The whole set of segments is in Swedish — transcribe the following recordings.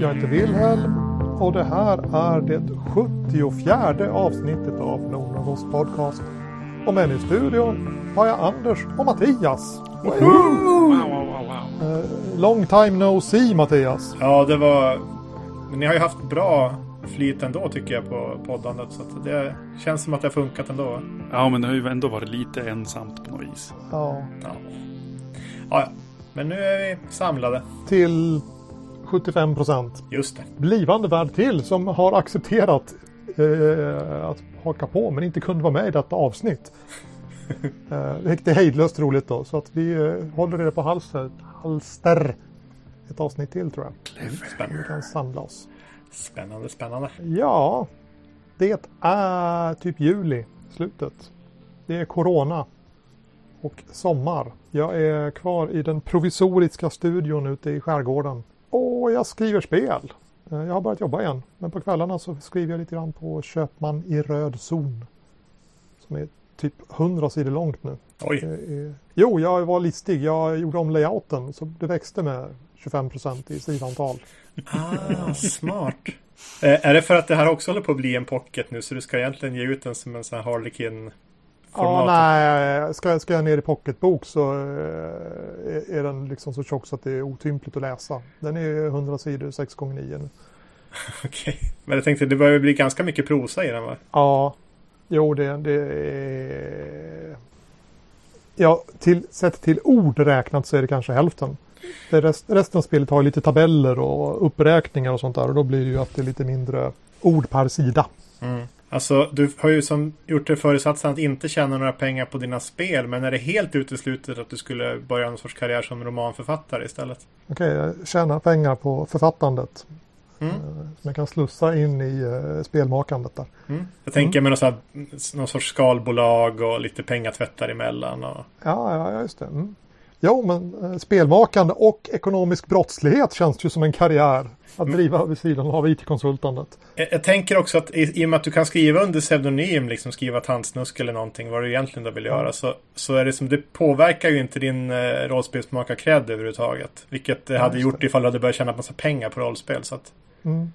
Jag heter Wilhelm och det här är det 74 avsnittet av Nordnorrlands podcast. Och med mig i studion har jag Anders och Mattias. Wow, wow, wow, wow. Eh, long time no see Mattias. Ja, det var... Men ni har ju haft bra flyt ändå tycker jag på poddandet. Så att det känns som att det har funkat ändå. Ja, men det har ju ändå varit lite ensamt på något vis. Ja, ja. ja. Men nu är vi samlade. till 75 procent. Just det. Blivande värd till som har accepterat eh, att haka på men inte kunde vara med i detta avsnitt. eh, det är hejdlöst roligt då så att vi eh, håller er på halster, halster ett avsnitt till tror jag. Vi Spännande. kan samla oss. Spännande, spännande. Ja, det är typ juli, slutet. Det är corona och sommar. Jag är kvar i den provisoriska studion ute i skärgården. Och jag skriver spel. Eh, Jag har börjat jobba igen. Men på kvällarna så skriver jag lite grann på Köpman i röd zon. Som är typ 100 sidor långt nu. Oj, är- Jo, jag var listig. Jag gjorde om layouten så det växte med 25 procent i sidantal. ah, smart. Eh, är det för att det här också håller på att bli en pocket nu så du ska egentligen ge ut den som en sån här Harlequin Ja, nej, ska, ska jag ner i pocketbok så eh, är, är den liksom så tjock så att det är otympligt att läsa. Den är 100 sidor, 6 gånger 9 nu. Okej. Men jag tänkte det börjar bli ganska mycket prosa i den va? Ja, jo det, det är... Ja, till, sett till ord räknat så är det kanske hälften. Det rest, resten av spelet har lite tabeller och uppräkningar och sånt där och då blir det ju att det är lite mindre ord per sida. Alltså, du har ju som gjort det föresatsen att inte tjäna några pengar på dina spel. Men är det helt uteslutet att du skulle börja någon sorts karriär som romanförfattare istället? Okej, jag tjänar pengar på författandet. Mm. eh, Som jag kan slussa in i eh, spelmakandet där. Mm. Jag tänker med någon, här, någon sorts skalbolag och lite pengatvättar emellan. Och... Ja, ja, ja, just det. Mm. Jo, men eh, spelmakande och ekonomisk brottslighet känns ju som en karriär att driva vid sidan av IT-konsultandet. Jag, jag tänker också att i, i och med att du kan skriva under pseudonym, liksom skriva tandsnusk eller någonting, vad du egentligen då vill göra, så, så är det som, det påverkar ju inte din eh, rollspelsmakar-cred överhuvudtaget. Vilket det hade just gjort ifall du hade börjat tjäna massa pengar på rollspel. Så att Mm.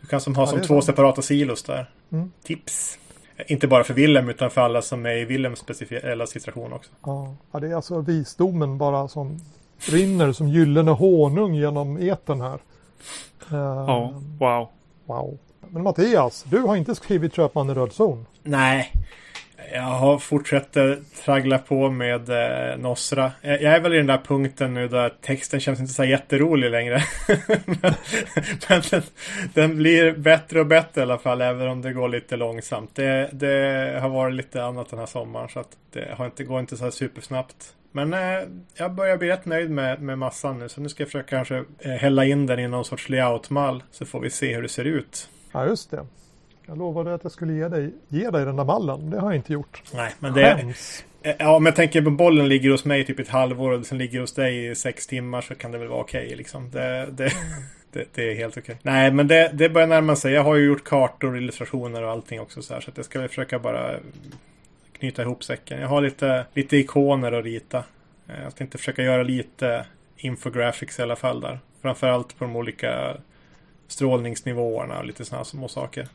du kan som ha Ja, som det två sant. separata silos där. Mm. Tips! Inte bara för Willem utan för alla som är i Willems speciella situation också. Ja. det är alltså visdomen bara som rinner som gyllene honung genom eten här. Eh, Ja, wow. Wow. Men Mattias, du har inte skrivit Köpman i röd zon. Nej. Jag har fortsätter traggla på med eh, Nosra. Jag, är väl i den där punkten nu där texten känns inte så jätterolig längre. men men den, den blir bättre och bättre i alla fall, även om det går lite långsamt. Det, det har varit lite annat den här sommaren, så att det har inte, går inte så här supersnabbt. Men eh, jag börjar bli rätt nöjd med, med massan nu, så nu ska jag försöka kanske eh, hälla in den i någon sorts layoutmall, så får vi se hur det ser ut. Ja, just det. Jag lovade att jag skulle ge dig, ge dig den där mallen. Det har jag inte gjort. Nej, men det, Skäms. Eh, Ja, men jag tänker på bollen ligger hos mig typ ett halvår och sen ligger hos dig i sex timmar så kan det väl vara okej liksom. Det, det, det, det är helt okej. Nej, men det, det börjar närma sig. Jag har ju gjort kartor, illustrationer och allting också så här. Så att jag ska väl försöka bara knyta ihop säcken. Jag har lite, lite ikoner att rita. Eh, Jag tänkte försöka göra lite infographics i alla fall där. Framförallt på de olika strålningsnivåerna och lite sådana små saker.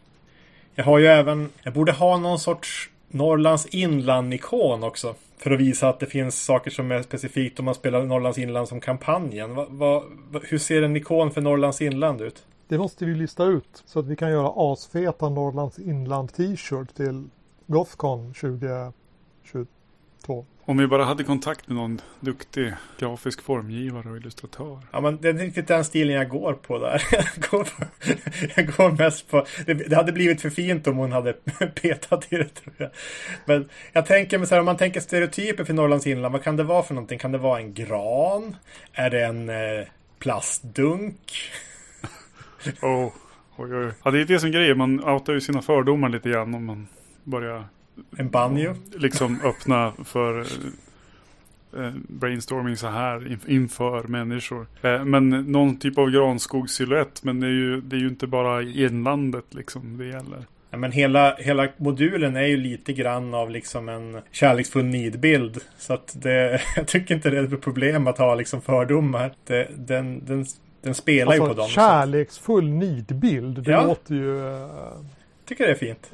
Jag har ju även, jag borde ha någon sorts Norrlands inland-ikon också. För att visa att det finns saker som är specifikt om man spelar Norrlands inland som kampanjen. Va, va, va, hur ser en ikon för Norrlands inland ut? Det måste vi lista ut så att vi kan göra asfeta Norrlands inland t-shirt till Gothcon 2022. Om vi bara hade kontakt med någon duktig grafisk formgivare och illustratör. Ja, men det är inte den stilen jag går på där. Jag går, på, jag går mest på... Det, det hade blivit för fint om hon hade petat i det, tror jag. Men jag tänker mig så här, om man tänker stereotyper för Norrlands inland, vad kan det vara för någonting? Kan det vara en gran? Är det en eh, plastdunk? Oh, oj, oj. Ja, det är det som är grejen. Man outar ju sina fördomar lite grann om man börjar En banjo? liksom öppna för eh, brainstorming så här inf- inför människor. Eh, men någon typ av granskogssilhuett. Men det är, ju, det är ju inte bara inlandet liksom det gäller. Ja, men hela, hela modulen är ju lite grann av liksom en kärleksfull nidbild. Så att det, jag tycker inte det är ett problem att ha liksom fördomar. Det, den, den, Den spelar ju på Alltså dem. så kärleksfull nidbild. Det Ja. låter ju... eh, jag tycker det är fint.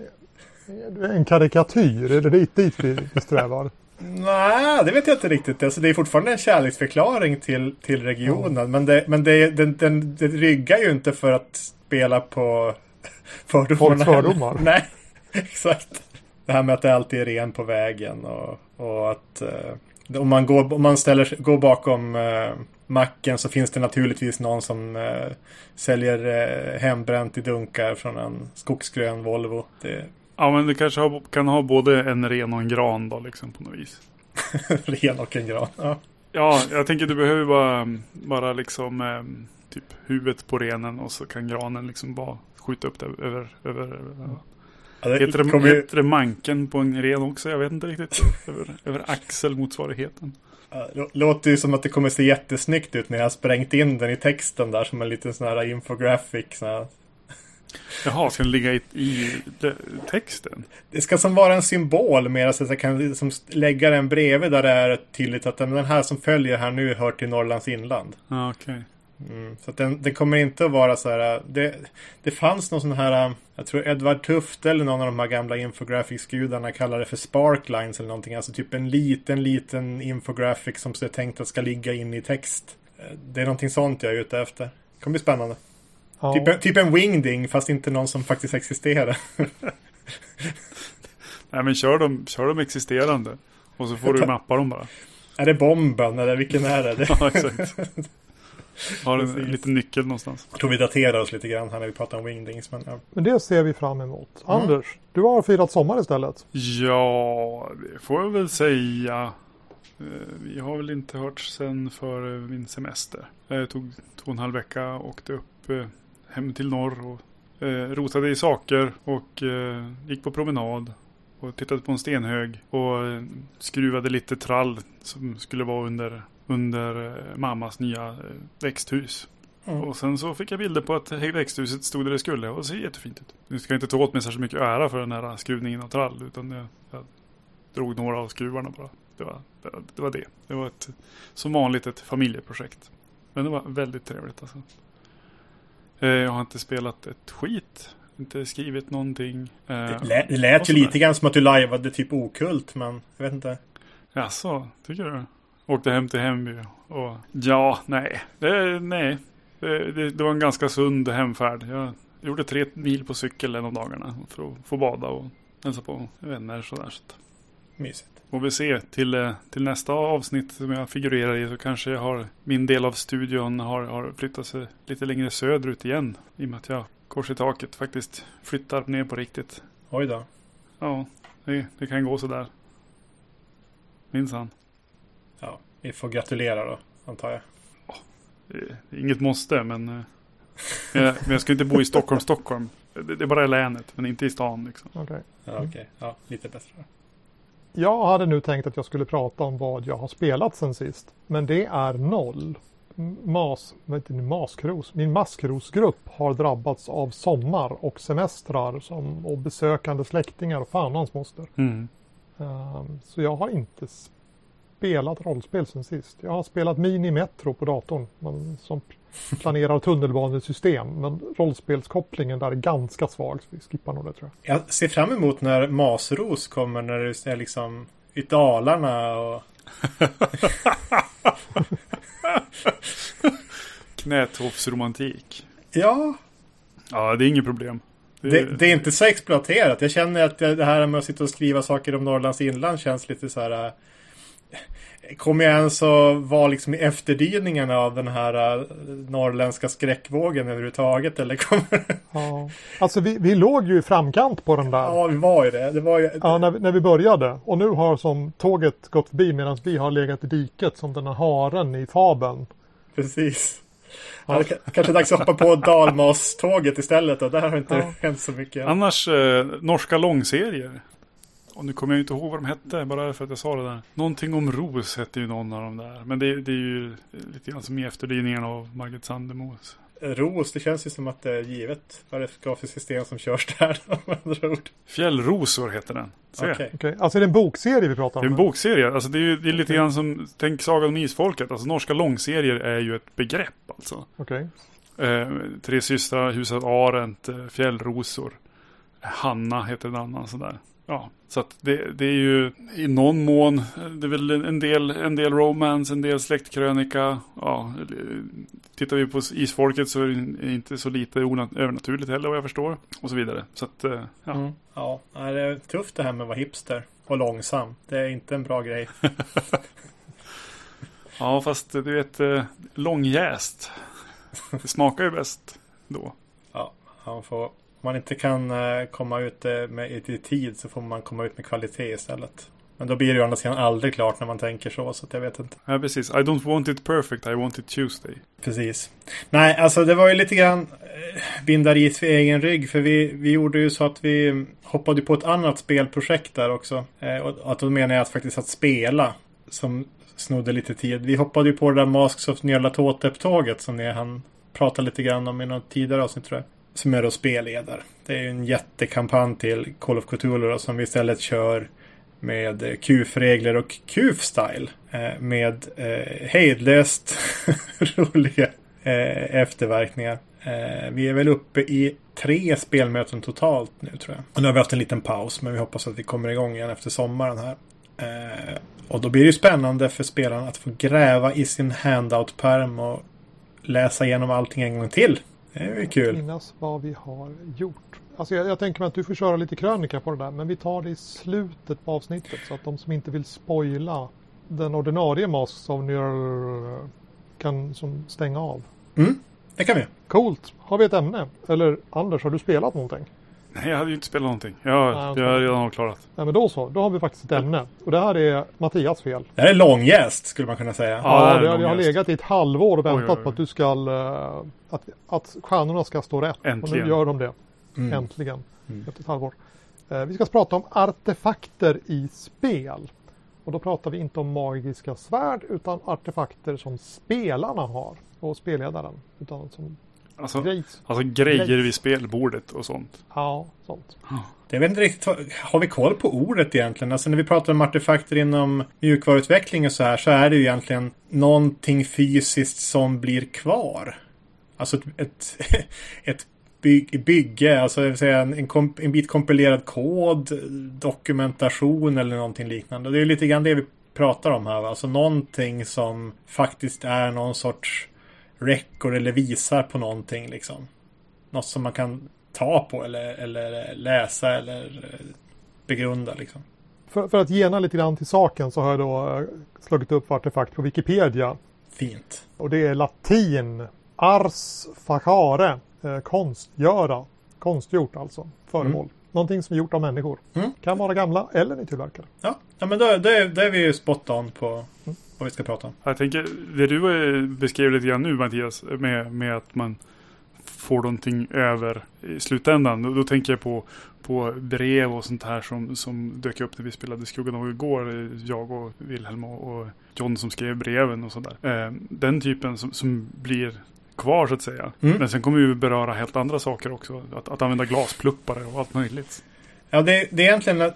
En karikatyr, är det dit, dit vi strävar? Nej, det vet jag inte riktigt. Alltså, det är fortfarande en kärleksförklaring till, till regionen. Men, det, men det, den, den, det ryggar ju inte för att spela på fördomarna. Folks fördomar. Nej, exakt. Det här med att det alltid är ren på vägen och, och att eh, om man, går, om man ställer, går bakom eh, macken så finns det naturligtvis någon som eh, säljer eh, hembränt i dunkar från en skogsgrön Volvo. Det Ja, men det kanske har, kan ha både en ren och en gran då, liksom på något vis. ren och en gran. Ja. Ja, jag tänker du behöver bara, bara liksom eh, typ huvudet på renen och så kan granen liksom bara skjuta upp det över, över Ja, det heter, det, kommer heter det manken på en ren också? Jag vet inte riktigt. över, över axelmotsvarigheten. Låter ju som att det kommer se jättesnyggt ut när jag har sprängt in den i texten där som en liten sån här infographic. Sån här. Jaha, ska den ligga i, i texten? Det ska som vara en symbol mer så att jag kan liksom lägga den bredvid där det är tydligt att den här som följer här nu hör till Norrlands inland. Ja, okej. Mm, så den, den kommer inte att vara så här. Det, det fanns någon sån här. Jag tror Edvard Tufte eller någon av de här gamla infographics-gudarna kallar det för sparklines eller någonting. Alltså typ en liten, liten infographic som är tänkt att ska ligga in i text. Eh, Det är någonting sånt jag är ute efter. Det kommer bli spännande. Ja. Typ, typ en wingding fast inte någon som faktiskt existerar. Nej, men kör dem, kör dem existerande. Och så får du mappa dem bara. är det bomben eller vilken är det? Ja, exakt. Har en Precis. liten nyckel någonstans. Jag tror vi daterar oss lite grann här när vi pratar om wingdings. Men, ja. Men det ser vi fram emot. Mm. Anders, du har firat sommar istället. Ja, det får jag väl säga. Eh, Vi har väl inte hört sen för min semester. Jag tog två och en halv vecka och åkte upp eh, hem till norr och eh, rotade i saker och eh, gick på promenad. Och tittade på en stenhög och eh, skruvade lite trall som skulle vara under, under eh, mammas nya eh, växthus. Mm. Och sen så fick jag bilder på att växthuset stod där det skulle och det ser jättefint ut. Nu ska jag inte ta åt mig särskilt mycket ära för den här skruvningen av trall utan jag, jag drog några av skruvarna bara. Det var det, var- det var det. Det var ett, som vanligt ett familjeprojekt. Men det var väldigt trevligt alltså. Eh, Jag har inte spelat ett skit. Inte skrivit någonting. Eh, Det lät, det lät ju lite grann som att du lajvade typ okult, men jag vet inte. Jaså, tycker du? Åkte hem till Hemby och ja, nej. Det, nej. Det, det, det var en ganska sund hemfärd. Jag gjorde tre mil på cykel en av dagarna för att få bada och hälsa på vänner sådär. Så Mysigt. Får vi se till, eh, till nästa avsnitt som jag figurerar i så kanske jag har min del av studion har, har flyttat sig lite längre söderut igen. I och med att jag kors i taket faktiskt flyttar ner på riktigt. Oj då. Ja, det, det kan gå sådär. Minsann. Ja, vi får gratulera då, antar jag. Det är inget måste, men... eh, jag, men jag ska inte bo i Stockholm, Stockholm. Det, det är bara i länet, men inte i stan liksom. Okej. Ja, okej. Ja, lite bättre. Jag hade nu tänkt att jag skulle prata om vad jag har spelat sen sist. Men det är noll. Mas, det, maskros. Min maskrosgrupp har drabbats av sommar och semestrar som, och besökande släktingar och fan hans moster. Mm. Ehm, så jag har inte spelat rollspel sen sist. Jag har spelat Mini Metro på datorn men, som planerar tunnelbanesystem. Men rollspelskopplingen där är ganska svag så vi skippar nog det tror jag. Jag ser fram emot när Masros kommer när det är liksom i Dalarna och... Knätofsromantik. Ja, Ja, det är inget problem. Det, det, det är inte så exploaterat. Jag känner att det här med att sitta och skriva saker om Norrlands inland känns lite så här... Kommer jag ens att vara liksom i efterdyningarna av den här äh, norrländska skräckvågen överhuvudtaget? Eller kommer... Ja. Alltså vi, vi låg ju i framkant på den där. Ja, vi var ju det. Det var ju... Ja, när, vi- när vi började. Och nu har som tåget gått förbi medan vi har legat i diket som den här haren i fabeln. Precis. Ja. K- kanske dags att hoppa på Dalmas-tåget istället. Och där har inte Ja. hänt så mycket. Annars, eh, norska långserier. Och nu kommer jag inte ihåg vad de hette, bara för att jag sa det där. Någonting om Ros hette ju någon av dem där. Men det, det är ju lite grann som i efterdyningarna av Margit Sandemos. Fjällros, det känns ju som att det är givet vad det vara för system som körs där. med andra ord. Fjällrosor heter den. Okej. Okej, Alltså är det en bokserie vi pratar Det är om? en bokserie. Alltså det är ju det är lite grann som, tänk Sagan om Isfolket. Alltså norska långserier är ju ett begrepp alltså. Okej. Eh, tre systrar, huset Arent, eh, Fjällrosor. Hanna heter en annan sådär. Ja, så att det, det är ju i någon mån, det är väl en del, en del romance, en del släktkrönika. Ja, tittar vi på Isfolket så är det inte så lite övernaturligt heller vad jag förstår. Och så vidare. Så att, eh, ja. Mm. Ja, det är tufft det här med att vara hipster och långsam. Det är inte en bra grej. ja, fast du vet, eh, långjäst. Det smakar ju bäst då. Ja, han får, man inte kan eh, komma ut eh, med, i tid så får man komma ut med kvalitet istället. Men då blir det ju andra sidan aldrig klart när man tänker så, så jag vet inte. Ja, precis. I don't want it perfect, I want it Tuesday. Precis. Nej, alltså det var ju lite grann eh, binda ris för egen rygg. För vi, vi gjorde ju så att vi hoppade på ett annat spelprojekt där också. Och att då menar jag att faktiskt att spela. Som snodde lite tid. Vi hoppade ju på det där Masks of Nyarlathotep-tåget som ni han pratade lite grann om i något tidigare avsnitt tror jag. Som är då spelledare. Det är ju en jättekampanj till Call of Cthulhu då, som vi istället kör med eh, QF-regler och QF-style. Eh, med eh, hejdlöst roliga eh, efterverkningar. Eh, vi är väl uppe i tre spelmöten totalt nu tror jag. Och nu har vi haft en liten paus men vi hoppas att vi kommer igång igen efter sommaren här. Eh, och då blir det ju spännande för spelarna att få gräva i sin handout-pärm och läsa igenom allting en gång till. Det är kul. Minnas vad vi har gjort. Alltså jag, jag tänker mig att du får köra lite krönika på det där. Men vi tar det i slutet på avsnittet. Så att de som inte vill spoila den ordinarie Masks of Nyar kan som stänga av. Mm, det kan vi. Coolt! Har vi ett ämne? Eller Anders, har du spelat någonting? Nej, jag hade ju inte spelat någonting. Jag, Ah, jag har redan avklarat. Nej men då så, då har vi faktiskt ett ämne. Och det här är Mattias fel. Det här är långjäst skulle man kunna säga. Ja, Ja, det, har- legat i ett halvår och Oj, väntat oj, oj. på att du ska eh, att, att stjärnorna ska stå rätt. Och Äntligen. nu gör de det. Mm. Äntligen. Mm. Efter ett halvår. Eh, vi ska prata om artefakter i spel. Och då pratar vi inte om magiska svärd utan artefakter som spelarna har. Och spelledaren. Utan som Alltså, grejs. alltså grejer Grejs. vid spelbordet och sånt. Ja, sånt. Jag vet inte riktigt, har vi koll på ordet egentligen? Alltså när vi pratar om artefakter inom mjukvaruutveckling och så här så är det ju egentligen någonting fysiskt som blir kvar. Alltså ett, ett, ett byg, bygge, alltså det vill säga en, en, komp, en bit kompilerad kod, dokumentation eller någonting liknande. Det är lite grann det vi pratar om här. va? Alltså någonting som faktiskt är någon sorts record eller visar på någonting liksom. Något som man kan ta på eller, eller läsa eller eh, begrunda liksom. För, för att gena lite grann till saken så har jag då eh, slagit upp artefakt på Wikipedia. Fint. Och det är latin. Ars facare. Eh, konstgöra. Konstgjort alltså. Föremål. Någonting som är gjort av människor. Mm. Kan vara gamla eller nytillverkade. Ja, ja men då, då, är, då är vi ju spot on på vad vi ska prata om. Jag tänker, det du eh, beskrev lite grann nu Mattias, med, med att man får någonting över i slutändan. Då, då tänker jag på, på brev och sånt här som, som dök upp när vi spelade Skuggan av igår. eh, Jag och Wilhelm och, och John som skrev breven och sådär. Eh, den typen som, som blir kvar så att säga. Mm. Men sen kommer vi beröra helt andra saker också. Att, att använda glaspluppare och allt möjligt. Ja, det, det är egentligen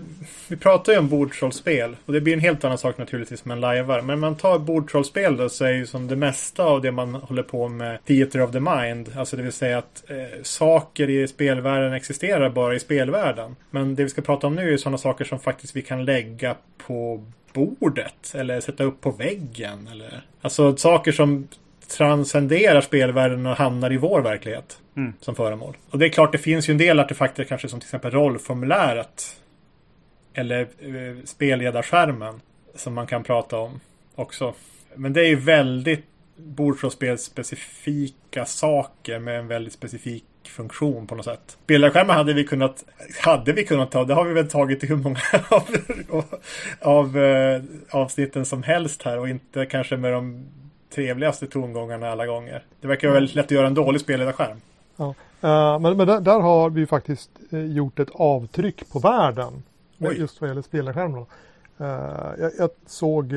vi pratar ju om bordsrollspel och det blir en helt annan sak naturligtvis med en lajvar. Men man tar bordsrollspel då så är ju som det mesta av det man håller på med Theater of the Mind. Alltså det vill säga att eh, saker i spelvärlden existerar bara i spelvärlden. Men det vi ska prata om nu är sådana saker som faktiskt vi kan lägga på bordet eller sätta upp på väggen. Eller... Alltså saker som transcenderar spelvärlden och hamnar i vår verklighet Mm. som föremål. Och det är klart, det finns ju en del artefakter kanske som till exempel rollformuläret. Eller eh, spelledarskärmen. Som man kan prata om också. Men det är ju väldigt bordsrollspelsspecifika saker med en väldigt specifik funktion på något sätt. Spelarskärmar hade vi kunnat hade vi kunnat ta. Det har vi väl tagit i hur många av, av eh, avsnitten som helst här och inte kanske med de trevligaste tongångarna alla gånger. Det verkar vara väldigt lätt att göra en dålig spelledarskärm. Ja. Eh, men men där, där har vi faktiskt eh, gjort ett avtryck på världen. med Oj. Just vad gäller spelarskärmarna. Eh, jag, jag såg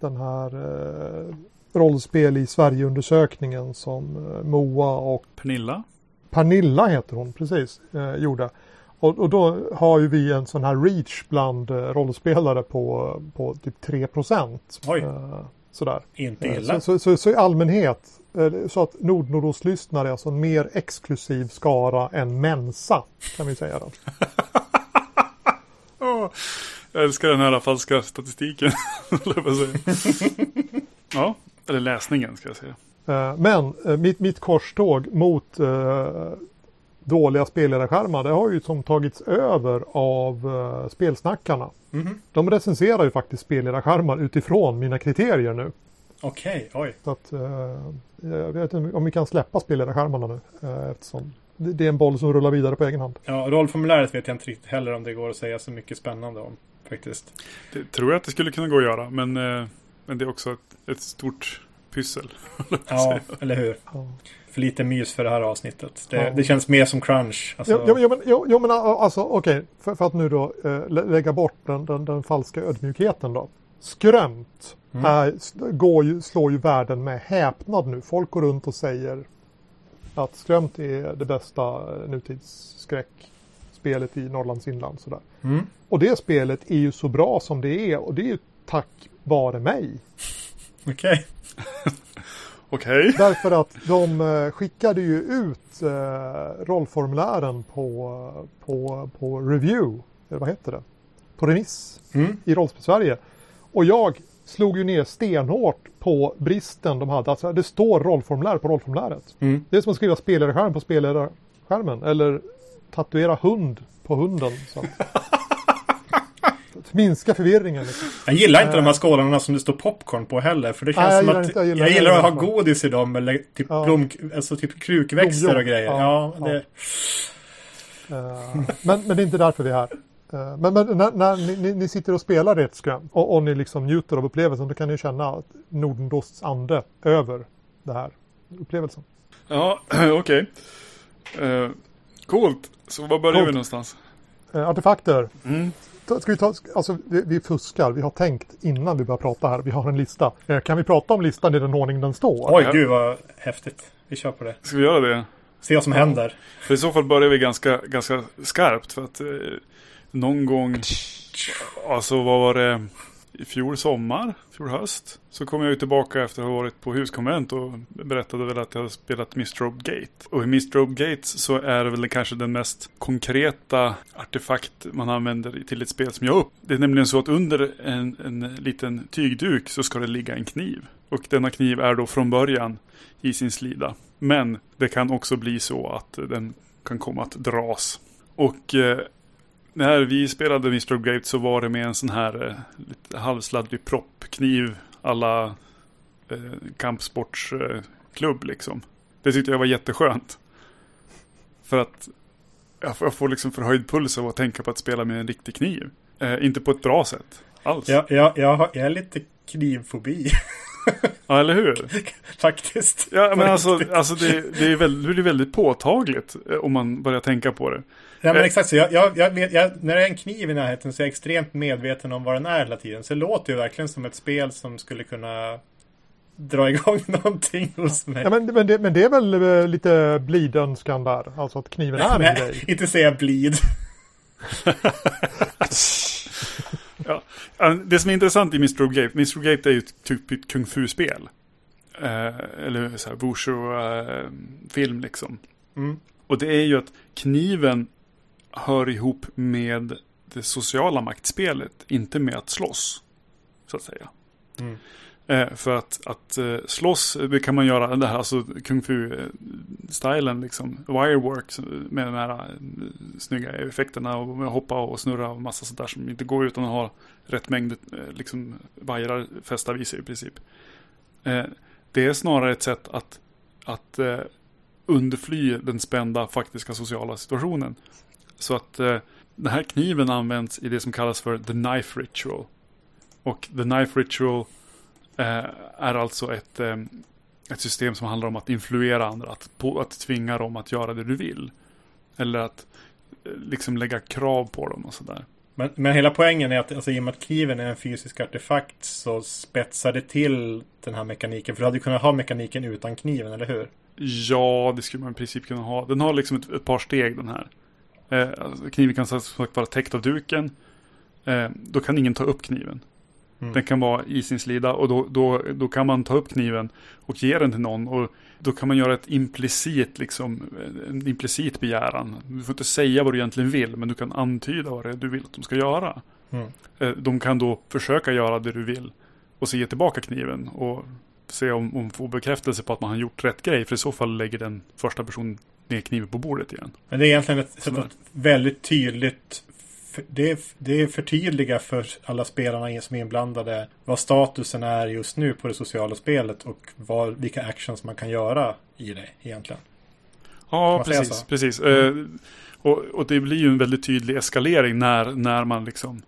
den här uh, rollspel i Sverigeundersökningen som Moa och Pernilla? Pernilla heter hon, precis, gjorde. Och, och, då har ju vi en sån här reach bland rollspelare på, på typ 3 procent. Sådär. Inte Eh, illa. Så, så, så, i allmänhet, eh, så att Nordnordost-lyssnare är alltså en mer exklusiv skara än Mensa, kan vi säga då. Jag älskar den här falska statistiken. ja, eller läsningen ska jag säga. Eh, Men mitt, mitt korståg mot dåliga spelledarskärmar det har ju som tagits över av eh, spelsnackarna. Mhm. De recenserar ju faktiskt spelledarskärmar utifrån mina kriterier nu. Okej, oj. Så att, eh, jag vet inte om vi kan släppa spelledarskärmarna nu eh, eftersom det, det är en boll som rullar vidare på egen hand. Ja, rollformuläret vet jag inte riktigt heller om det går att säga så mycket spännande om. Faktiskt. Det tror jag att det skulle kunna gå att göra. Men, eh, men det är också ett, ett stort pyssel. Ja, eller hur? För lite mys för det här avsnittet. Det, Ja. det känns mer som crunch. Alltså, Jo, jo, men, jo, jo, men alltså okej, för, för att nu då eh, lä- lägga bort den, den, den falska ödmjukheten då. Skrömt Mm. är, går ju, slår ju världen med häpnad nu. Folk går runt och säger att Skrömt är det bästa eh, nutidsskräckspelet i Norrlands inland. Sådär. Mm. Och det spelet är ju så bra som det är och det är ju tack vare mig. Okej. Okej. Därför att de eh, skickade ju ut eh, rollformulären på, på, på review, eller vad heter det? På remiss Mm. i Rollspel-Sverige. Och jag slog ju ner stenhårt på bristen de hade. Alltså det står rollformulär på rollformuläret. Mm. Det är som att skriva spelledarskärm på spelledarskärmen. Eller tatuera hund på hunden. Minska förvirringen. Liksom. Jag gillar inte de här skålarna som det står popcorn på heller. För det känns Nej, jag som gillar att inte- jag jag gillar, gillar- jag att ha gillar godis i dem. Eller typ, Ja. blom, alltså typ krukväxter Blomjord. och grejer. Ja, Ja, det, Eh, men, men det är inte därför vi är här. Eh, men men när, när ni, ni, ni sitter och spelar ert skräm och, och ni liksom njuter av upplevelsen då kan ni känna att Nordendosts ande över det här upplevelsen. Ja, okej. Eh, coolt. Så var börjar Coolt. vi någonstans? Eh, artefakter. Mm. Ska vi ta, alltså vi, fuskar, vi har tänkt innan vi börjar prata här, vi har en lista. Eh, kan vi prata om listan i den ordning den står? oj, Ja. gud vad häftigt. Vi kör på det. Ska vi göra det? Se vad som händer. För i så fall börjar vi ganska, ganska skarpt. För att eh, någon gång, alltså vad var det, i fjol sommar, fjol höst. Så kom jag ju tillbaka efter att ha varit på huskonvent och berättade väl att jag hade spelat Mistrobe Gate. Och i Mistrobe Gates så är det väl kanske den mest konkreta artefakt man använder till ett spel som jag upp. Det är nämligen så att under en, en liten tygduk så ska det ligga en kniv. Och denna kniv är då från början i sin slida. Men det kan också bli så att den kan komma att dras. Och eh, när vi spelade Mr. Gate så var det med en sån här eh, lite halvsladdrig proppkniv alla eh, kampsportsklubb eh, liksom. Det tyckte jag var jätteskönt. För att jag får, jag får liksom förhöjd puls av att tänka på att spela med en riktig kniv. Eh, inte på ett bra sätt alls. Jag, jag, jag, har, jag är lite knivfobi. Ja, eller hur? Faktiskt. Ja, men alltså, alltså det, det, är väldigt, det blir väldigt påtagligt om man börjar tänka på det. Ja men exakt så. Jag, jag, jag, vet- jag, när det är en kniv i närheten så är jag extremt medveten om vad den är hela tiden. Så det låter ju verkligen som ett spel som skulle kunna dra igång någonting hos mig. Ja, men, men, det, men det är väl eh, lite blidönskan där, alltså att kniven är Nej, grej. inte säga blid. Ja, eh, det som är intressant i Mr. Gate, Mr. Gate är ju ett typ ett kung fu-spel. Eh, eller så här wushu-film liksom. Mm. Och det är ju att kniven hör ihop med det sociala maktspelet, inte med att slåss. Så att säga. Mm. Eh, för att, att eh, slåss, det kan man göra, det här alltså kung fu-stilen liksom. Wirework med de här eh, snygga effekterna och hoppa och snurra och massa sånt där som inte går utan att ha rätt mängd eh, liksom vajrar fästa vid sig i princip. Eh, det är snarare ett sätt att, att eh, undfly den spända faktiska sociala situationen. Så att eh, den här kniven används i det som kallas för the knife ritual. Och the knife ritual eh, är alltså ett, eh, ett system som handlar om att influera andra, att, på, att tvinga dem att göra det du vill. Eller att eh, liksom lägga krav på dem och sådär. Men, men hela poängen är att alltså, i och med att kniven är en fysisk artefakt så spetsar det till den här mekaniken. För du hade kunnat ha mekaniken utan kniven, eller hur? Ja, det skulle man i princip kunna ha. Den har liksom ett, ett par steg den här. Eh, alltså, kniven kan som sagt vara täckt av duken. Eh, då kan ingen ta upp kniven. Mm. Den kan vara i sin slida och då, då, då kan man ta upp kniven och ge den till någon. Och då kan man göra ett implicit, liksom, en implicit begäran. Du får inte säga vad du egentligen vill, men du kan antyda vad det är du vill att de ska göra. Mm. Eh, De kan då försöka göra det du vill och så ge tillbaka kniven och se om om får bekräftelse på att man har gjort rätt grej. För i så fall lägger den första personen ner kniven på bordet igen. Men det är egentligen ett, ett, är- väldigt tydligt det är, det är förtydliga för alla spelarna som är inblandade vad statusen är just nu på det sociala spelet och vad, vilka actions man kan göra i det egentligen. Ja, precis. precis. Eh, och, och det blir ju en väldigt tydlig eskalering när, när man liksom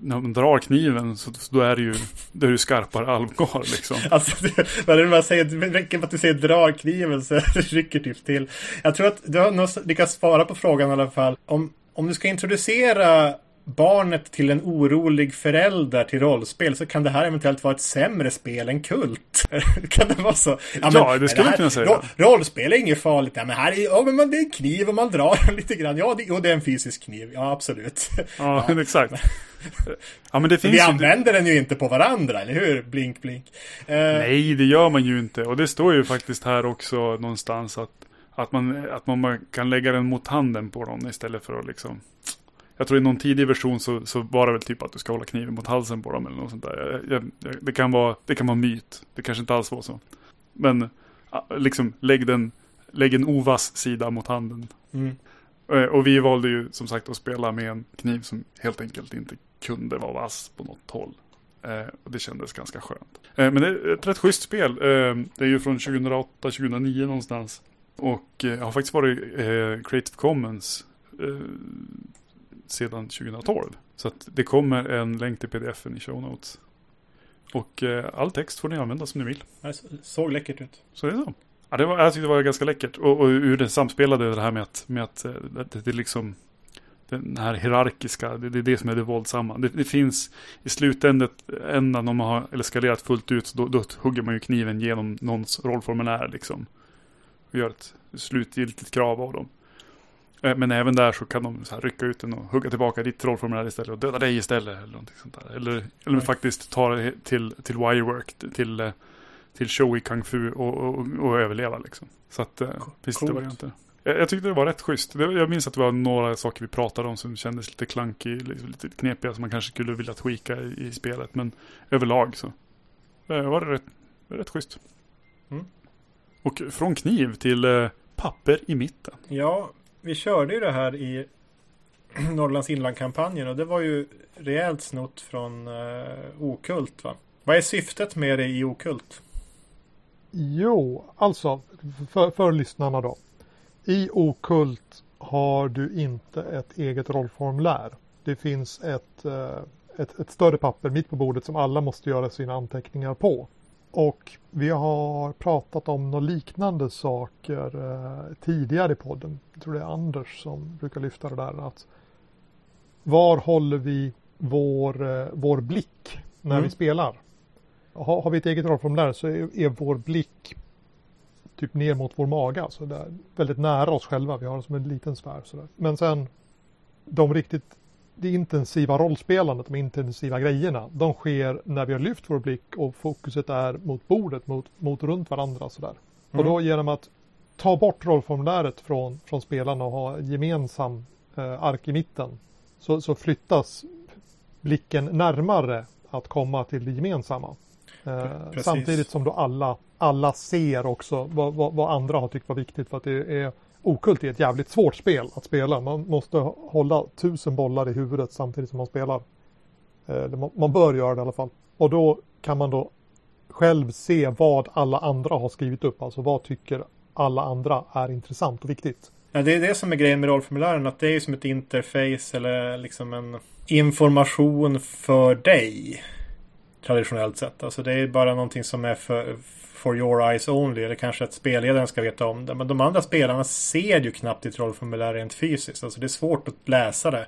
när man drar kniven så, så då är det ju, då är det ju skarpare alvgar. liksom. Alltså, det, det man säger? Det räcker med att du säger drar kniven så rycker typ till. Jag tror att du har nog lyckats svara på frågan i alla fall. Om, om du ska introducera barnet till en orolig förälder till rollspel så kan det här eventuellt vara ett sämre spel än Kult. kan det vara så? Ja, det skulle här- man kunna säga. ro- Rollspel är inget farligt. Ja, men här är, ja, men man- det är en kniv och man drar lite grann. Ja, det, och det är en fysisk kniv. Ja, absolut. Ja, exakt. Ja, men det finns Vi ju... använder den ju inte på varandra, eller hur? Blink, blink. Eh, Nej, det gör man ju inte. Och det står ju faktiskt här också någonstans att, att, man, att man kan lägga den mot handen på dem istället för att liksom... Jag tror i någon tidig version så, så var det väl typ att du ska hålla kniven mot halsen på dem eller något sånt där. Jag, jag, jag, det, kan vara, det kan vara myt. Det kanske inte alls var så. Men liksom lägg, den, lägg en ovass sida mot handen. Mm. Eh, Och vi valde ju som sagt att spela med en kniv som helt enkelt inte kunde vara vass på något håll. Eh, och det kändes ganska skönt. Eh, men det är ett rätt schysst spel. Eh, det är ju från 2008-2009 någonstans. Och eh, har faktiskt varit eh, Creative Commons sedan 2012. Så det kommer en länk till pdf-en i show notes. Och eh, all text får ni använda som ni vill. Det såg läckert ut. Så det är så. Ja, det var, jag tyckte det var ganska läckert. Och, och hur det samspelade det här med att, med att eh, det, det är liksom den här hierarkiska, det, det är det som är det våldsamma. Det, det finns i slutändan, ändan om man har eskalerat fullt ut, då, då hugger man ju kniven genom någons rollformulär liksom. Och gör ett slutgiltigt krav av dem. Eh, Men även där så kan de så rycka ut den och hugga tillbaka ditt rollformulär istället och döda dig istället. Eller någonting sånt där. Eller, eller faktiskt ta det till, till wirework, till, eh, till showy kung fu och, och, och överleva liksom. Så att eh, finns det varianter. Jag, jag tyckte det var rätt schysst. Det, jag minns att det var några saker vi pratade om som kändes lite klankig, lite knepiga som man kanske skulle vilja tweaka i, i spelet. Men överlag så eh, var det rätt, rätt schysst. Mm. Och från kniv till papper i mitten. Ja, vi körde ju det här i Norrlands inland-kampanjen och det var ju rejält snott från eh, Okult va? Vad är syftet med det i Okult? Jo, alltså för, för lyssnarna då. I Okult har du inte ett eget rollformulär. Det finns ett, eh, ett, ett större papper mitt på bordet som alla måste göra sina anteckningar på. Och vi har pratat om några liknande saker eh, tidigare i podden. Jag tror det är Anders som brukar lyfta det där. Att var håller vi vår, eh, vår blick när Mm. vi spelar? Har, har vi ett eget rollformulär så är, är vår blick typ ner mot vår mage. Så det är väldigt nära oss själva. Vi har den som en liten sfär. Sådär. Men sen de riktigt det intensiva rollspelandet, de intensiva grejerna, de sker när vi har lyft vår blick och fokuset är mot bordet, mot, mot runt varandra sådär. Och då genom att ta bort rollformuläret från, från spelarna och ha en gemensam eh, ark i mitten så, så flyttas blicken närmare att komma till det gemensamma. Eh, samtidigt som då alla, alla ser också vad, vad, vad andra har tyckt var viktigt för att det är Okult är ett jävligt svårt spel att spela. Man måste hålla tusen bollar i huvudet samtidigt som man spelar. Eh, man- bör göra det i alla fall. Och då kan man då själv se vad alla andra har skrivit upp. Alltså vad tycker alla andra är intressant och viktigt. Ja, det är det som är grejen med rollformulären. Att det är som ett interface eller liksom en information för dig. Traditionellt sett. Alltså det är bara någonting som är för for your eyes only. Eller kanske att spelledaren ska veta om det. Men de andra spelarna ser ju knappt ditt rollformulär rent fysiskt. Alltså det är svårt att läsa det.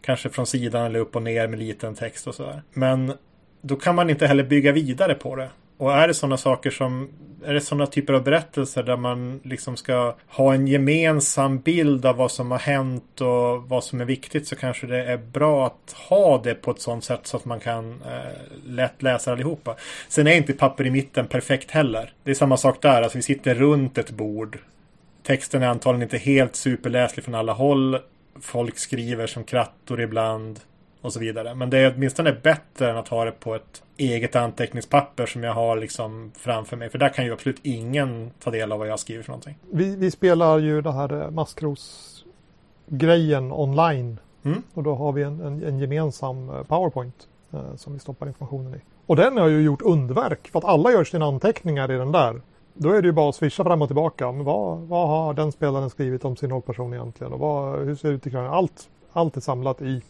Kanske från sidan eller upp och ner med liten text och sådär. Men då kan man inte heller bygga vidare på det. Och är det sådana saker som är det sådana typer av berättelser där man liksom ska ha en gemensam bild av vad som har hänt och vad som är viktigt så kanske det är bra att ha det på ett sådant sätt så att man kan eh, lätt läsa allihopa. Sen är inte papper i mitten perfekt heller. Det är samma sak där, alltså vi sitter runt ett bord. Texten är antagligen inte helt superläslig från alla håll. Folk skriver som krattor ibland och så vidare. Men det är åtminstone bättre än att ha det på ett eget anteckningspapper som jag har liksom framför mig. För där kan ju absolut ingen ta del av vad jag skriver för någonting. Vi, vi spelar ju det här eh, maskros-grejen online. Mm. Och då har vi en, en, en gemensam eh, PowerPoint eh, som vi stoppar informationen i. Och den har ju gjort underverk för att alla gör sina anteckningar i den där. Då är det ju bara att swisha fram och tillbaka. Men vad, vad har den spelaren skrivit om sin rollperson egentligen? Och vad, hur ser det ut i krönikan? Allt, allt är samlat i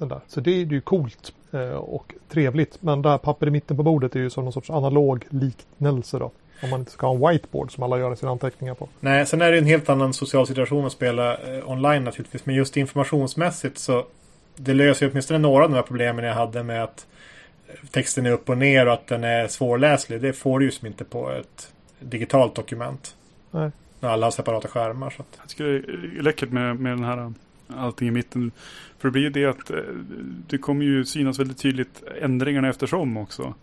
den där. Så det är ju coolt eh, och trevligt. Men det här papper i mitten på bordet är ju som någon sorts analog liknelse då. Om man inte ska ha en whiteboard som alla gör sina anteckningar på. Nej, sen är det en helt annan social situation att spela eh, online naturligtvis. Men just informationsmässigt så det löser ju åtminstone några av de här problemen jag hade med att eh, texten är upp och ner och att den är svårläslig. Det får du ju som inte på ett digitalt dokument. Nej. När alla har separata skärmar. Så att... Jag tycker det är läckert med, med den här allting i mitten. För det blir ju det att eh, det kommer ju synas väldigt tydligt ändringarna eftersom också.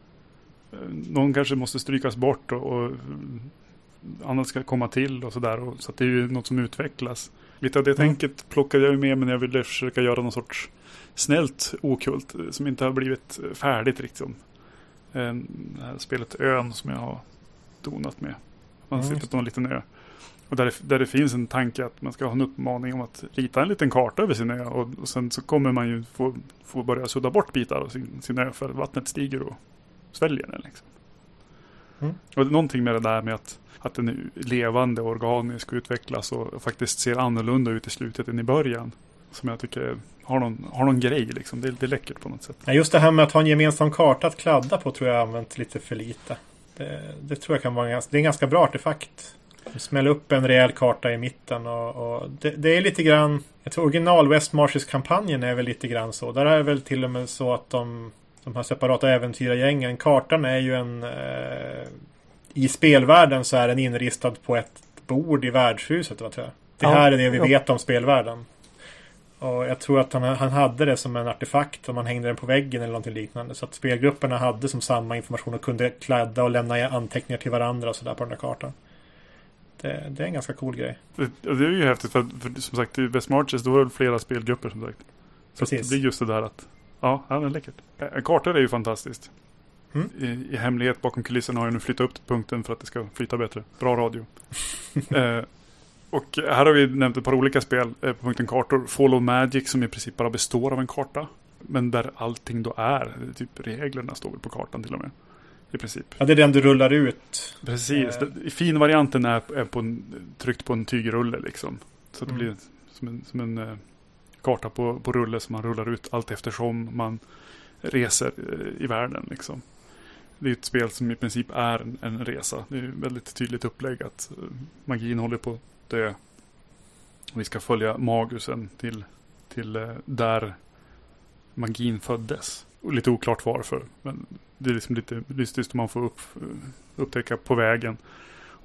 Eh, någon kanske måste strykas bort och, och annat ska komma till och sådär. Så att det är ju något som utvecklas. Lite av det mm. tänket plockade jag med när jag ville försöka göra någon sorts snällt okult eh, som inte har blivit färdigt riktigt. Det här spelet Ön som jag har donat med. Man mm. sitter på en liten ö. Och där det, där det finns en tanke att man ska ha en uppmaning om att rita en liten karta över sin ö. Och, och sen så kommer man ju få, få börja sudda bort bitar av sin, sin ö för vattnet stiger och sväljer den. Liksom. Mm. Och det är någonting med det där med att, att den är levande, organisk och utvecklas och faktiskt ser annorlunda ut i slutet än i början. Som jag tycker har någon, har någon grej liksom. Det är lite läckert på något sätt. Ja, just det här med att ha en gemensam karta att kladda på tror jag använt lite för lite. Det, det tror jag kan vara en, det är en ganska bra artefakt. Smälla upp en rejäl karta i mitten och, och det, det, är lite grann Jag tror original West Marshes-kampanjen är väl lite grann så. Där är det väl till och med så att de De här separata äventyrargängen Kartan är ju en eh, I spelvärlden så är den inristad på ett bord i värdshuset. Va, tror jag. Det ja, här är det vi ja. vet om spelvärlden. Och jag tror att han, han hade det som en artefakt om man hängde den på väggen eller någonting liknande. Så att spelgrupperna hade som samma information och kunde kladda och lämna anteckningar till varandra och sådär på den där kartan. Det, det, är en ganska cool grej. Det, det är ju häftigt för, för som sagt i West Marches då var det flera spelgrupper som sagt. Så det blir just det där att ja, det är läckert. Kartor är ju fantastiskt. Mm. I, I, hemlighet bakom kulisserna har jag nu flyttat upp punkten för att det ska flyta bättre. Bra radio. eh, och här har vi nämnt ett par olika spel eh, på punkten kartor. Fall of Magic som i princip bara består av en karta. Men där allting då är, typ reglerna står väl på kartan till och med. I princip. Ja, det är den du rullar ut. Precis. Eh. Finvarianten är, är på en, tryckt på en tygrulle liksom. Så det mm. blir som en, som en eh, karta på, på rulle som man rullar ut allt eftersom man reser eh, i världen liksom. Det är ett spel som i princip är en, en resa. Det är väldigt tydligt upplägg att eh, magin håller på att dö. Vi ska följa Magusen till, till där magin föddes. Och lite oklart varför. Men det är liksom lite mystiskt om man får upp, upptäcka på vägen.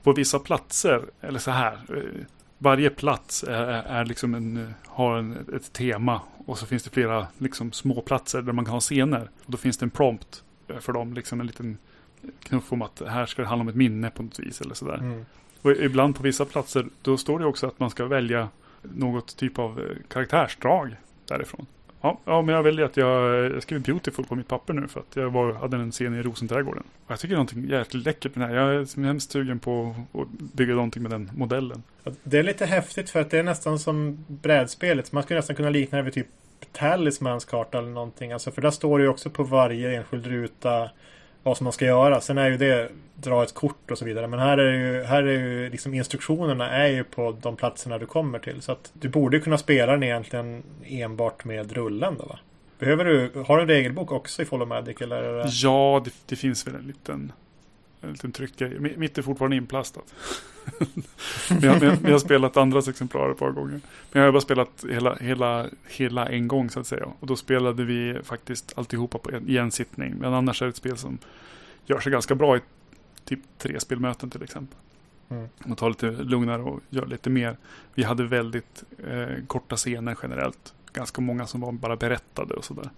På vissa platser, eller så här. Eh, varje plats är, är liksom en, har en, ett tema. Och så finns det flera liksom, små platser där man kan ha scener. Och då finns det en prompt för dem. Liksom en liten knuff om att här ska det handla om ett minne på något vis. Eller sådär. Mm. Och ibland på vissa platser då står det också att man ska välja något typ av eh, karaktärsdrag därifrån. Ja, ja, men jag väljer att jag, jag skriver Beautiful på mitt papper nu för att jag var, hade en scen i Rosenträdgården. Och jag tycker det är någonting jäkligt läckert med den här. Jag är hemskt sugen på att bygga någonting med den modellen. Det är lite häftigt för att det är nästan som brädspelet. Man skulle nästan kunna likna det vid typ Talismans karta eller någonting. Alltså för där står det ju också på varje enskild ruta vad som man ska göra. Sen är ju det dra ett kort och så vidare. Men här är ju, här är ju liksom instruktionerna är ju på de platserna du kommer till. Så att du borde kunna spela den egentligen enbart med rullen då va? Behöver du, har du en regelbok också i Follow Magic eller? Ja, det, det finns väl en liten en liten tryckgrej. Mi- Mitt är fortfarande inplastat. men jag, men jag har spelat andras exemplar ett par gånger. Men jag har bara spelat hela, hela, hela en gång så att säga. Och då spelade vi faktiskt alltihopa på en, i en sittning. Men annars är det ett spel som gör sig ganska bra i typ tre spelmöten till exempel. Mm. Och tar lite lugnare och gör lite mer. Vi hade väldigt eh, korta scener generellt. Ganska många som var bara berättade och sådär.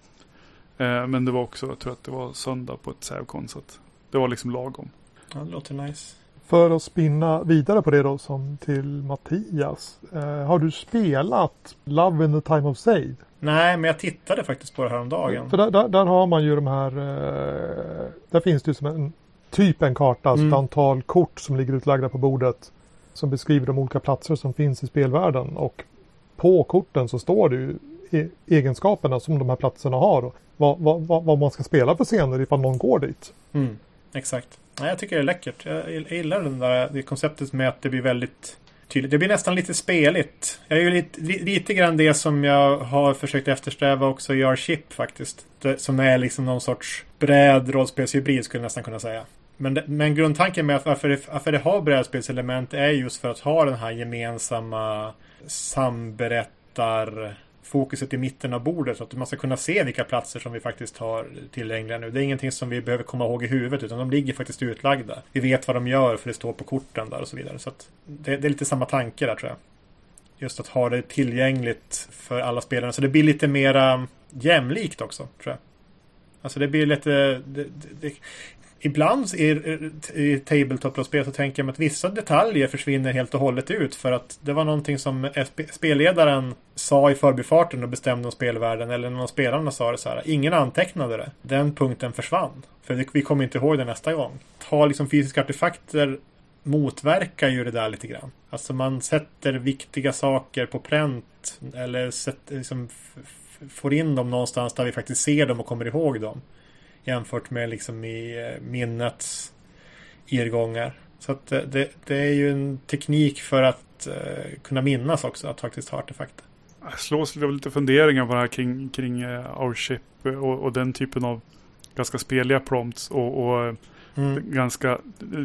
Eh, men det var också, jag tror att det var söndag på ett Sävkon. Så att det var liksom lagom. Ja, det låter nice. För att spinna vidare på det då som till Mattias. Eh, har du spelat Love in the time of Save? Nej, men jag tittade faktiskt på det här om dagen. För där, där, där har man ju de här. Eh, där finns det ju som en typ en karta, alltså Mm. ett antal kort som ligger utlagda på bordet. Som beskriver de olika platser som finns i spelvärlden. Och på korten så står det ju e- egenskaperna som de här platserna har. Och vad, vad, vad, vad man ska spela för scener ifall någon går dit. Mm, exakt. Nej, jag tycker det är läckert. Jag gillar den där, det konceptet med att det blir väldigt tydligt. Det blir nästan lite speligt. Jag är ju lite, lite grann det som jag har försökt eftersträva också i R-Chip faktiskt. Det, som är liksom någon sorts bred rollspelshybrid skulle jag nästan kunna säga. Men, det, men grundtanken med att varför det, varför det har brädspelselement är just för att ha den här gemensamma samberättar fokuset i mitten av bordet så att man ska kunna se vilka platser som vi faktiskt har tillgängliga nu. Det är ingenting som vi behöver komma ihåg i huvudet utan de ligger faktiskt utlagda. Vi vet vad de gör för det står på korten där och så vidare. Så att det, det är lite samma tanke där tror jag. Just att ha det tillgängligt för alla spelare. Så det blir lite mera jämlikt också tror jag. Alltså det blir lite... Det, det, det, Ibland i, i tabletop-spel så tänker jag mig att vissa detaljer försvinner helt och hållet ut för att det var någonting som sp- spelledaren sa i förbifarten och bestämde om spelvärlden eller någon av spelarna sa det så här. Ingen antecknade det. Den punkten försvann. För vi, kommer inte ihåg det nästa gång. Ta liksom fysiska artefakter motverkar ju det där lite grann. Alltså man sätter viktiga saker på pränt eller sätter, liksom, får in dem någonstans där vi faktiskt ser dem och kommer ihåg dem. Jämfört med liksom i eh, minnets irrgångar. Så att det, det, det är ju en teknik för att eh, kunna minnas också, att faktiskt ha artefakter. Jag slås lite av lite funderingar på det här kring, kring Our Ship och, och den typen av ganska speliga prompts och, och Mm. ganska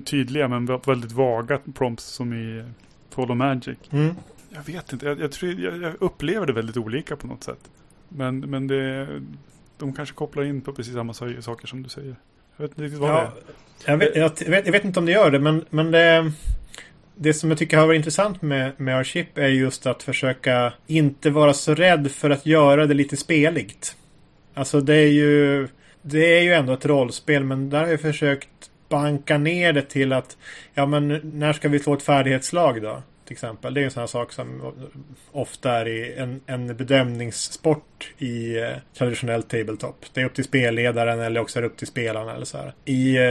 tydliga men väldigt vaga prompts som i Follow Magic. Mm. Jag vet inte, jag, jag, tror, jag, jag upplever det väldigt olika på något sätt. Men, men det, de kanske kopplar in på precis samma sa- saker som du säger. Jag vet inte riktigt vad det Ja, är. jag, vet, jag, vet, jag vet inte om det gör det, men, men det, det som jag tycker har varit intressant med, med our chip är just att försöka inte vara så rädd för att göra det lite speligt. Alltså det är ju det är ju ändå ett rollspel, men där har jag försökt banka ner det till att ja, men när ska vi slå ett färdighetslag då? Till exempel. Det är en sån här sak som ofta är en, en bedömningssport i eh, traditionell tabletop. Det är upp till spelledaren eller också är det upp till spelarna eller så här. I eh,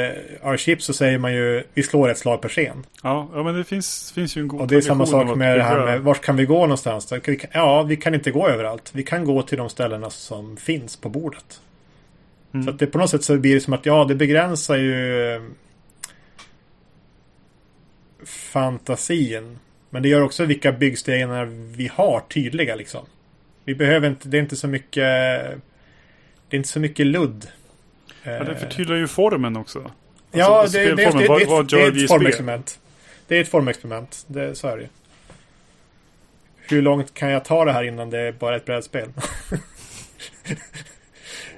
R-Chip så säger man ju vi slår ett slag per scen. Ja, ja men det finns, finns ju en god Och det är samma sak med det här med vart kan vi gå någonstans? Ja, vi kan inte gå överallt. Vi kan gå till de ställena som finns på bordet. Mm. Så att det på något sätt så blir det som att ja, det begränsar ju eh, fantasin. Men det gör också vilka byggstenar vi har tydliga liksom. Vi behöver inte, det är inte så mycket Det är inte så mycket ludd. Ja, det förtydligar ju formen också. Ja, Alltså, det, det, det, spelformen, det, vad- det, vad det är ett formexperiment. Det är ett formexperiment. Det, så är det ju. Hur långt kan jag ta det här innan det är bara ett brädspel?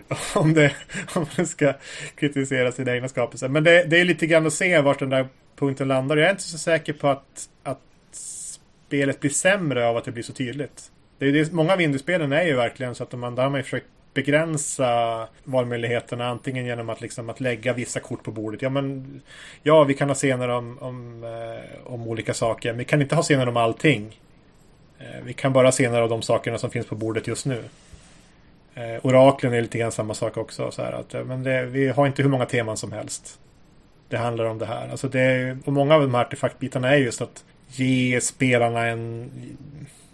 om, det, om det ska kritisera sina egna skapelser. Men det, det är lite grann att se vart den där punkten landar. Jag är inte så säker på att, att spelet blir sämre av att det blir så tydligt. Det är det, många av indiespelen är ju verkligen så att man, där har man ju försökt begränsa valmöjligheterna antingen genom att, liksom, att lägga vissa kort på bordet. Ja, men, ja vi kan ha scener om, om, eh, om olika saker, men vi kan inte ha scener om allting. Eh, vi kan bara ha scener av de sakerna som finns på bordet just nu. Eh, oraklen är lite grann samma sak också. Så här, att, eh, men det, vi har inte hur många teman som helst. Det handlar om det här. Alltså det är, och många av de här artefaktbitarna är just att ge spelarna en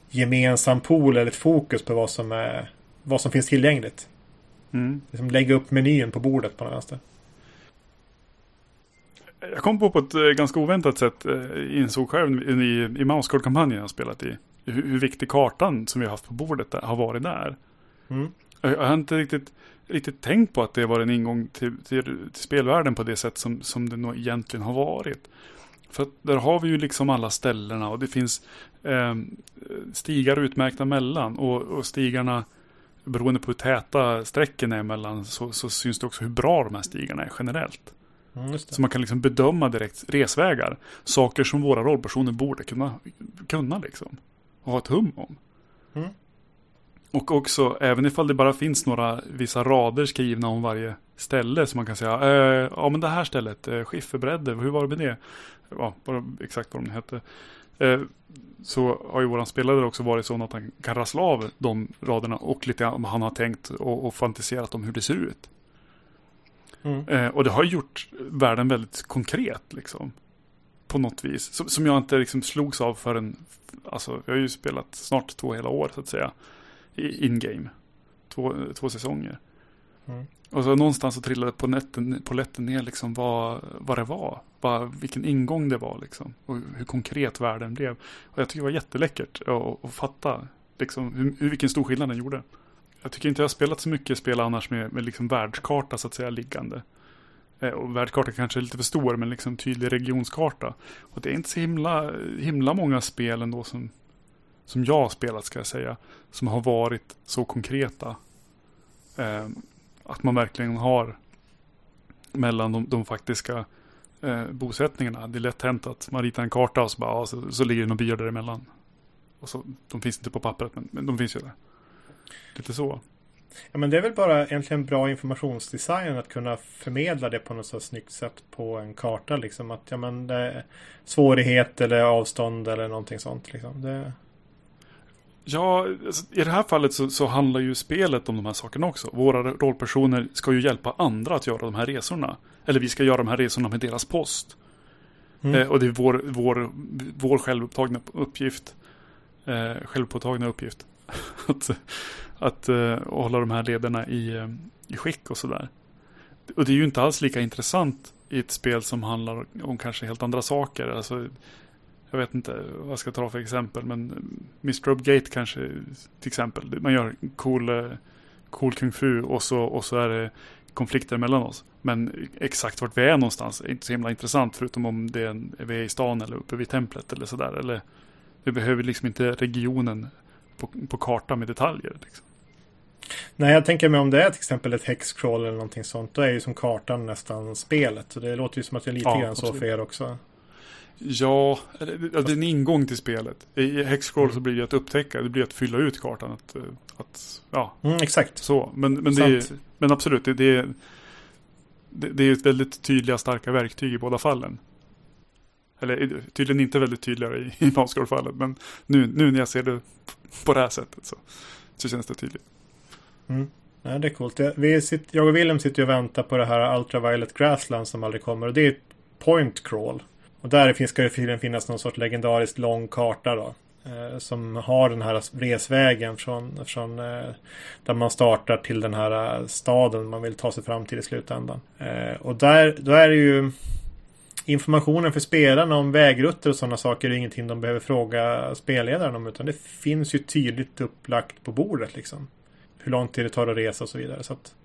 gemensam pool eller ett fokus på vad som, är, vad som finns tillgängligt. Mm. Liksom lägga upp menyn på bordet på den vänster. Jag kom på på ett eh, ganska oväntat sätt, eh, insåg själv i, i Mousecard-kampanjen jag spelat i, hur, hur viktig kartan som vi har haft på bordet där, har varit där. Mm. Jag, jag har inte riktigt, riktigt tänkt på att det var en ingång till, till, till spelvärlden på det sätt som, som det nog egentligen har varit. För där har vi ju liksom alla ställena och det finns eh, stigar utmärkta mellan och, och stigarna beroende på hur täta sträcken är emellan så, så syns det också hur bra de här stigarna är generellt. Mm, så man kan liksom bedöma direkt resvägar. Saker som våra rollpersoner borde kunna, kunna liksom. Och ha ett hum om. Mm. Och också, även ifall det bara finns några vissa rader skrivna om varje ställe. Så man kan säga, eh, ja men det här stället, eh, skifferbredder, hur var det med det? Ja, bara, exakt vad de hette. Eh, så har ju våran spelare också varit så att han kan rassla av de raderna och lite om han har tänkt och, och fantiserat om hur det ser ut. Mm. Eh, och det har gjort världen väldigt konkret liksom. På något vis. Som, som jag inte liksom slogs av förrän, alltså jag har ju spelat snart två hela år så att säga. In-game. Två, två säsonger. Mm. Och så någonstans så trillade på, netten, på lätten ner liksom vad, vad det var. Vad, vilken ingång det var liksom. Och hur konkret världen blev. Och jag tycker det var jätteläckert att, att fatta liksom, hur, hur, vilken stor skillnad den gjorde. Jag tycker inte jag har spelat så mycket spel annars med, med liksom världskarta så att säga liggande. Eh, och världskarta kanske är lite för stor men liksom tydlig regionskarta. Och det är inte så himla, himla många spel ändå som, som jag har spelat ska jag säga. Som har varit så konkreta. Eh, att man verkligen har mellan de, de faktiska eh, bosättningarna. Det är lätt hänt att man ritar en karta och så, bara, ja, så, så ligger det några byar däremellan. Och så, de finns inte på pappret men, men de finns ju där. Lite så. Ja, men det är väl bara egentligen bra informationsdesign att kunna förmedla det på något så snyggt sätt på en karta. Liksom att ja, men det svårighet eller avstånd eller någonting sånt. Liksom. Det... Ja, alltså, i det här fallet så, så, handlar ju spelet om de här sakerna också. Våra rollpersoner ska ju hjälpa andra att göra de här resorna. Eller vi ska göra de här resorna med deras post. Mm. Eh, och det är vår, vår, vår självupptagna uppgift. Eh, självpåtagna uppgift. att att uh, hålla de här lederna i, uh, i skick och sådär. Och det är ju inte alls lika intressant i ett spel som handlar om kanske helt andra saker. Alltså, jag vet inte vad jag ska ta för exempel, men Mr. Gate kanske till exempel. Man gör cool, uh, cool kung fu och så, och så är det konflikter mellan oss. Men exakt vart vi är någonstans är inte så himla intressant förutom om det är, en, vi är i stan eller uppe vid templet eller sådär. Eller vi behöver liksom inte regionen på, på kartan med detaljer. Liksom. Nej, jag tänker mig om det är till exempel ett hexcrawl eller någonting sånt. Då är ju som kartan nästan spelet. Så det låter ju som att det är lite ja, grann så för er också. Ja, det är en ingång till spelet. I hexcrawl så blir det att upptäcka, det blir att fylla ut kartan. Att, att ja, mm, exakt. Så, men, men, det är, men absolut, det, det, är, det, är ett väldigt tydliga, starka verktyg i båda fallen. Eller tydligen inte väldigt tydligare i, i fallet men nu, nu när jag ser det på det här sättet så, så känns det tydligt. Mm. Ja, det är coolt. Vi sitter, jag och Willem sitter och väntar på det här Ultraviolet Grassland som aldrig kommer. Och det är ett point crawl. Och där ska det tydligen finnas någon sorts legendariskt lång karta då. Eh, som har den här resvägen från, från eh, där man startar till den här eh, staden man vill ta sig fram till i slutändan. Och där, då är det ju informationen för spelarna om vägrutter och sådana saker är ingenting de behöver fråga spelledaren om. Utan det finns ju tydligt upplagt på bordet liksom hur lång tid det tar att resa och så vidare. Så att,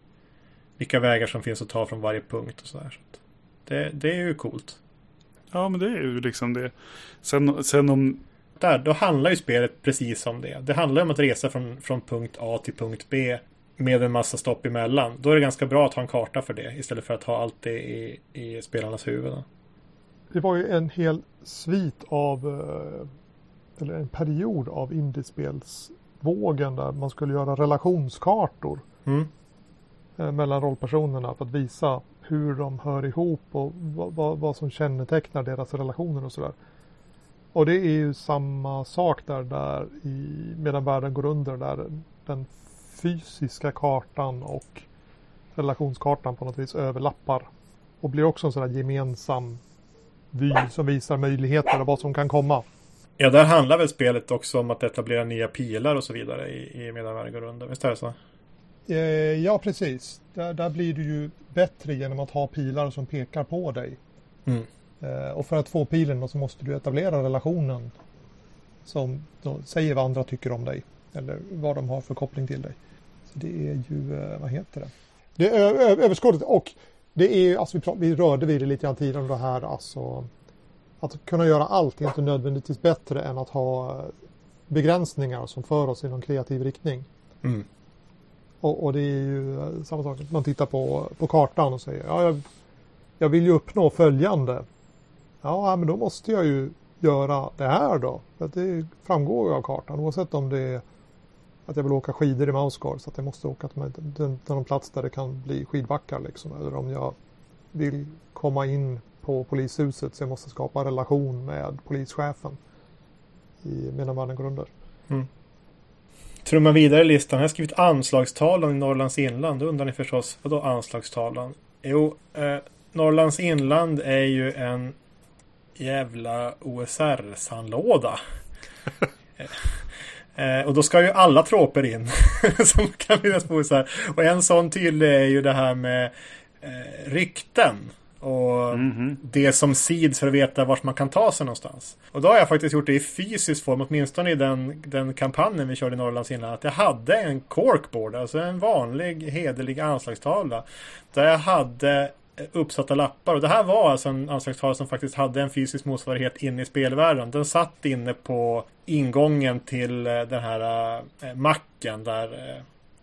vilka vägar som finns att ta från varje punkt och sådär. Så det, det är ju coolt. Ja, men det är ju liksom det. Sen, sen om... Där, då handlar ju spelet precis om det. Det handlar om att resa från, från punkt A till punkt B med en massa stopp emellan. Då är det ganska bra att ha en karta för det istället för att ha allt det i, i spelarnas huvuden. Det var ju en hel svit av, eh, eller en period av indiespels vågen där man skulle göra relationskartor mm. Eh, mellan rollpersonerna för att visa hur de hör ihop och vad, vad, som kännetecknar deras relationer och sådär. Och det är ju samma sak där, där i, medan världen går under där den fysiska kartan och relationskartan på något vis överlappar. Och blir också en sån där gemensam vy som visar möjligheter och vad som kan komma. Ja, där handlar väl spelet också om att etablera nya pilar och så vidare i, i medan världen går under. Visst är det så? Eh, ja, precis. Där, där blir du ju bättre genom att ha pilar som pekar på dig. Mm. Eh, och för att få pilen så måste du etablera relationen som säger vad andra tycker om dig. Eller vad de har för koppling till dig. Det är ju, eh, vad heter det? Det är ö- ö- överskottet och det är alltså vi, vi rörde vid det lite grann tidigare om det här alltså att kunna göra allt är inte nödvändigtvis bättre än att ha begränsningar som för oss i någon kreativ riktning. Mm. Och, och det är ju eh, samma sak. Man tittar på, på kartan och säger ja, jag, jag vill ju uppnå följande. Ja, men då måste jag ju göra det här då. För att det framgår ju av kartan oavsett om det är att jag vill åka skidor i Mausgård så att jag måste åka till, till, till någon plats där det kan bli skidbackar liksom. Eller om jag vill komma in på polishuset så jag måste skapa relation med polischefen i, medan mannen går under. Mm. Trumma vidare i listan. Jag har skrivit anslagstavlan i Norrlands inland. Då undrar ni förstås, vadå anslagstavlan? Jo, eh, Norrlands inland är ju en jävla OSR-sandlåda. eh, och då ska ju alla tråper in som kan finnas på OSR. Och en sån tydlig är ju det här med eh, rykten. Och Mhm. det som seeds för att veta vart man kan ta sig någonstans. Och då har jag faktiskt gjort det i fysisk form, åtminstone i den, den kampanjen vi körde i Norrlands inland. Att jag hade en corkboard, alltså en vanlig hederlig anslagstavla. Där jag hade uppsatta lappar. Och det här var alltså en anslagstavla som faktiskt hade en fysisk motsvarighet inne i spelvärlden. Den satt inne på ingången till eh, den här eh, macken där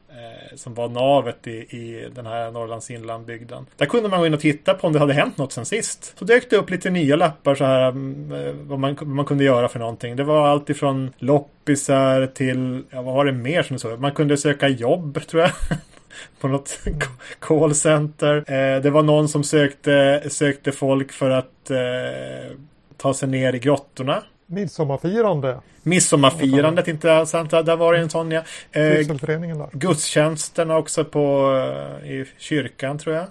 eh, som var navet i, i den här Norrlands inlandbygden. Där kunde man gå in och titta på om det hade hänt något sen sist. Så dök det upp lite nya lappar så här mm, eh, vad man, vad man kunde göra för någonting. Det var allt ifrån loppisar till, ja vad var det mer som det så? Man kunde söka jobb tror jag. på något callcenter. Eh, det var någon som sökte, sökte folk för att eh, ta sig ner i grottorna. Midsommarfirande, Midsommarfirandet, inte sant? Där var det en sån ja. Eh, där. Gudstjänsterna också på eh, i kyrkan tror jag.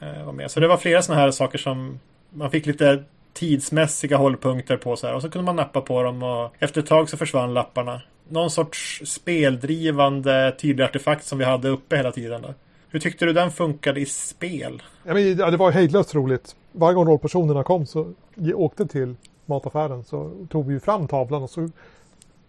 Eh, var med. Så det var flera sådana här saker som man fick lite tidsmässiga hållpunkter på så här. Och så kunde man nappa på dem och efter ett tag så försvann lapparna. Någon sorts speldrivande tydlig artefakt som vi hade uppe hela tiden. Då. Hur tyckte du den funkade i spel? Ja, men, det var hejdlöst roligt. Varje gång rollpersonerna kom så åkte till mataffären så tog vi ju fram tavlan och så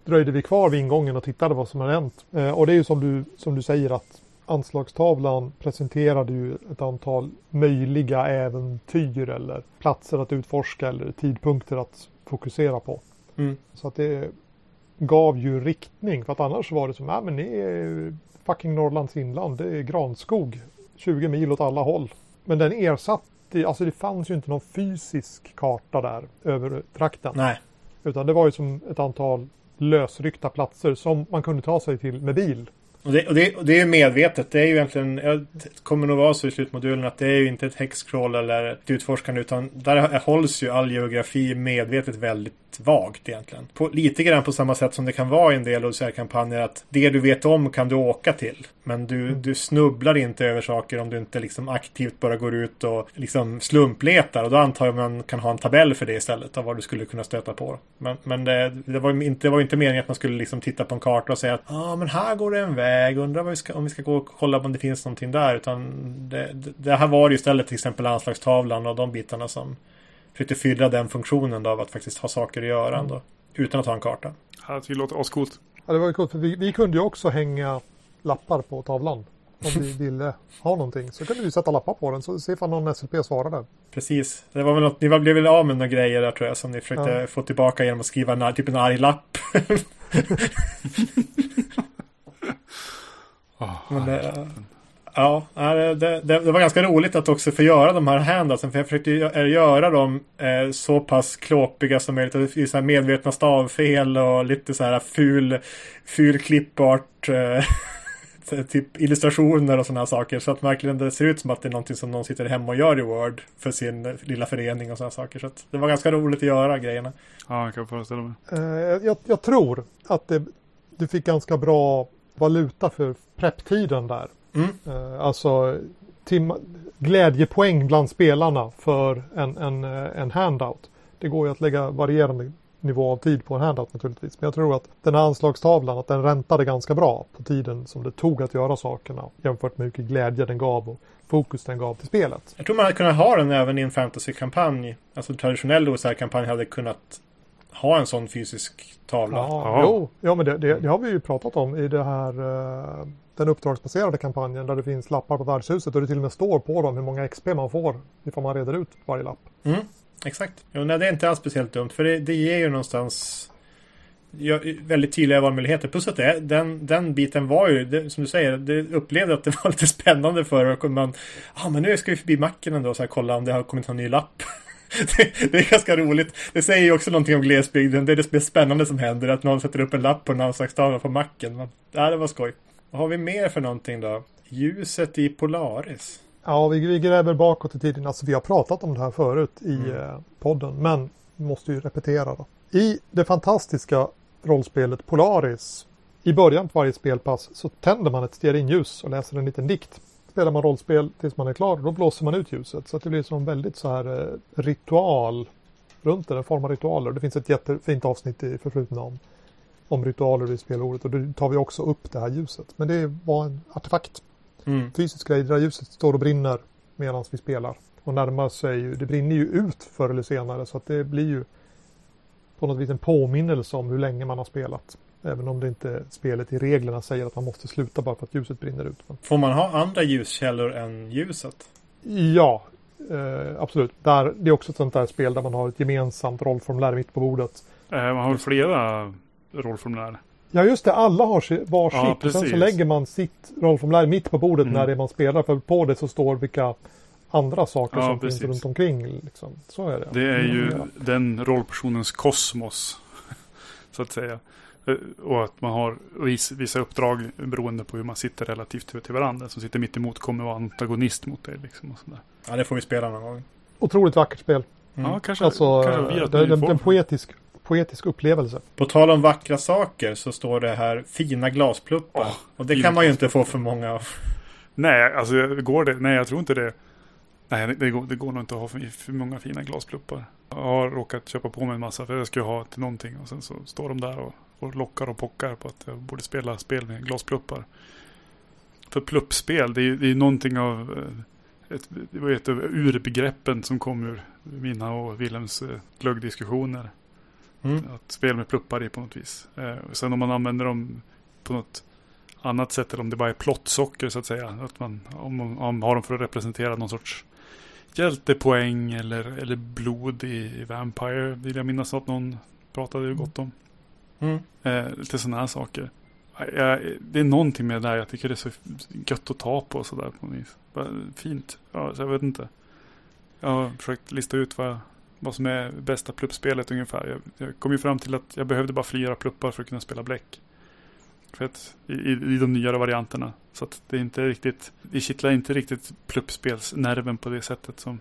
dröjde vi kvar vid ingången och tittade vad som hade hänt. Eh, och det är ju som du, som du säger att anslagstavlan presenterade ju ett antal möjliga äventyr eller platser att utforska eller tidpunkter att fokusera på. Mm. Så att det gav ju riktning för att annars var det som, ja men det är fucking Norrlands inland, det är granskog 20 mil åt alla håll. Men den ersatte, alltså det fanns ju inte någon fysisk karta där över trakten. Nej. Utan det var ju som ett antal lösryckta platser som man kunde ta sig till med bil. Och det, och, det, och det är ju medvetet. Det är ju egentligen, jag det kommer nog vara så i slutmodulen att det är ju inte ett hexcrawl eller ett utforskande utan där hålls ju all geografi medvetet väldigt vagt egentligen. På, lite grann på samma sätt som det kan vara i en del OCR-kampanjer att det du vet om kan du åka till. Men du, du snubblar inte över saker om du inte liksom aktivt bara går ut och liksom slumpletar. Och då antar jag man kan ha en tabell för det istället av vad du skulle kunna stöta på. Men, men det, det, var inte, det var inte meningen att man skulle liksom titta på en karta och säga att ah, men här går det en väg. Undrar vi ska, om vi ska gå och kolla om det finns någonting där. Utan det, det, det här var ju istället till exempel anslagstavlan och de bitarna som försökte fylla den funktionen då av att faktiskt ha saker att göra ändå. Utan att ha en karta. Ja, det låter ascoolt. Ja, det var ju coolt för vi, vi kunde ju också hänga lappar på tavlan. Om vi ville ha någonting så kunde vi sätta lappar på den så se ifall någon SLP svarade. Precis. Det var väl något, ni var- blev väl av med några grejer där tror jag som ni försökte Ja. få tillbaka genom att skriva en, typ en arg lapp. Oh, Men det, ja, det, det, det var ganska roligt att också få göra de här handoutsen. För jag försökte eh, göra dem eh, så pass klåpiga som möjligt. Det finns så här medvetna stavfel och lite så här ful, ful klippart. Eh, typ illustrationer och sådana saker. Så att verkligen det ser ut som att det är någonting som någon sitter hemma och gör i Word. För sin lilla förening och sådana saker. Så att det var ganska roligt att göra grejerna. Ja, jag kan föreställa mig. Eh, jag, jag tror att det, du fick ganska bra valuta för prepptiden där. Mm. Eh, alltså glädjepoäng bland spelarna för en, en, eh, en handout. Det går ju att lägga varierande nivå av tid på en handout naturligtvis. Men jag tror att den här anslagstavlan, att den räntade ganska bra på tiden som det tog att göra sakerna jämfört med hur mycket glädje den gav och fokus den gav till spelet. Jag tror man hade kunnat ha den även i en fantasykampanj. Alltså traditionell OSR-kampanj hade kunnat ha en sån fysisk tavla. Ja, Ja. Jo, ja men det, det, det har vi ju pratat om i det här uh, den uppdragsbaserade kampanjen där det finns lappar på värdshuset och det till och med står på dem hur många XP man får ifall man reder ut varje lapp. Mm, exakt. Jo, nej, det är inte alls speciellt dumt för det, det ger ju någonstans ja, väldigt tydliga valmöjligheter. Plus att det, den, den biten var ju, det, som du säger, det upplevde att det var lite spännande för och man, ja ah, men nu ska vi förbi macken ändå och så här, kolla om det har kommit någon ny lapp. det, det är ganska roligt. Det säger ju också någonting om glesbygden. Det är det mest spännande som händer, att någon sätter upp en lapp på en avslagstavla på macken. Men, ja, det var skoj. Vad har vi mer för någonting då? Ljuset i Polaris. Ja, vi, vi gräver bakåt i tiden. Alltså vi har pratat om det här förut i mm. eh, podden, men måste ju repetera då. I det fantastiska rollspelet Polaris i början på varje spelpass så tänder man ett stearinljus och läser en liten dikt. Spelar man rollspel tills man är klar, då blåser man ut ljuset. Så det blir som väldigt så här eh, ritual runt det, en form av ritualer. Det finns ett jättefint avsnitt i förflutna om, om ritualer i spelordet och då tar vi också upp det här ljuset. Men det var en artefakt. Mm. Fysisk grej, det där ljuset står och brinner medan vi spelar. Och närmar sig ju, det brinner ju ut förr eller senare så att det blir ju på något vis en påminnelse om hur länge man har spelat. Även om det inte spelet i reglerna säger att man måste sluta bara för att ljuset brinner ut. Får man ha andra ljuskällor än ljuset? Ja, eh, absolut. Där, det är också ett sånt där spel där man har ett gemensamt rollformulär mitt på bordet. Eh, man har flera rollformulär? Ja just det, alla har varsitt. Ja, och sen så lägger man sitt rollformulär mitt på bordet mm. när det är man spelar. För på det så står vilka andra saker ja, som precis. finns runt omkring. Liksom. Så är det. Det är ju mm. den rollpersonens kosmos. så att säga. Eh, och att man har vissa uppdrag beroende på hur man sitter relativt till varandra. Den som sitter mitt emot kommer vara antagonist mot dig. Liksom och sådär. Ja, det får vi spela någon gång. Otroligt vackert spel. Mm. Ja, kanske, alltså, kanske det, det, en poetisk, poetisk upplevelse. På tal om vackra saker så står det här fina glaspluppar. Oh, och det kan man ju inte få för många av. Nej, alltså går det? Nej, jag tror inte det. Nej, det går, det går nog inte att ha för, för många fina glaspluppar. Jag har råkat köpa på mig en massa för jag ska ha till någonting och sen så står de där och, och lockar och pockar på att jag borde spela spel med glaspluppar. För pluppspel, det är ju det är någonting av eh, ett, det var ett av urbegreppen som kom ur mina och Wilhelms eh, glöggdiskussioner. Mm. Att spela med pluppar i på något vis. Eh, sen om man använder dem på något annat sätt eller om det bara är plottsocker så att säga. Att man, om man har dem för att representera någon sorts hjältepoäng eller, eller blod i, i Vampire. Vill jag minnas att någon pratade mm. gott om. Mm. Eh, lite sådana här saker. Jag, det är någonting med det där. Jag tycker det är så gött att ta på sådär på något vis. Fint. Ja, så jag vet inte. Jag har försökt lista ut vad, vad som är bästa pluppspelet ungefär. Jag, jag kom ju fram till att jag behövde bara fyra pluppar för att kunna spela bläck. För att, i, i de nyare varianterna. Så att det är inte riktigt, det kittlar inte riktigt pluppspelsnerven på det sättet som,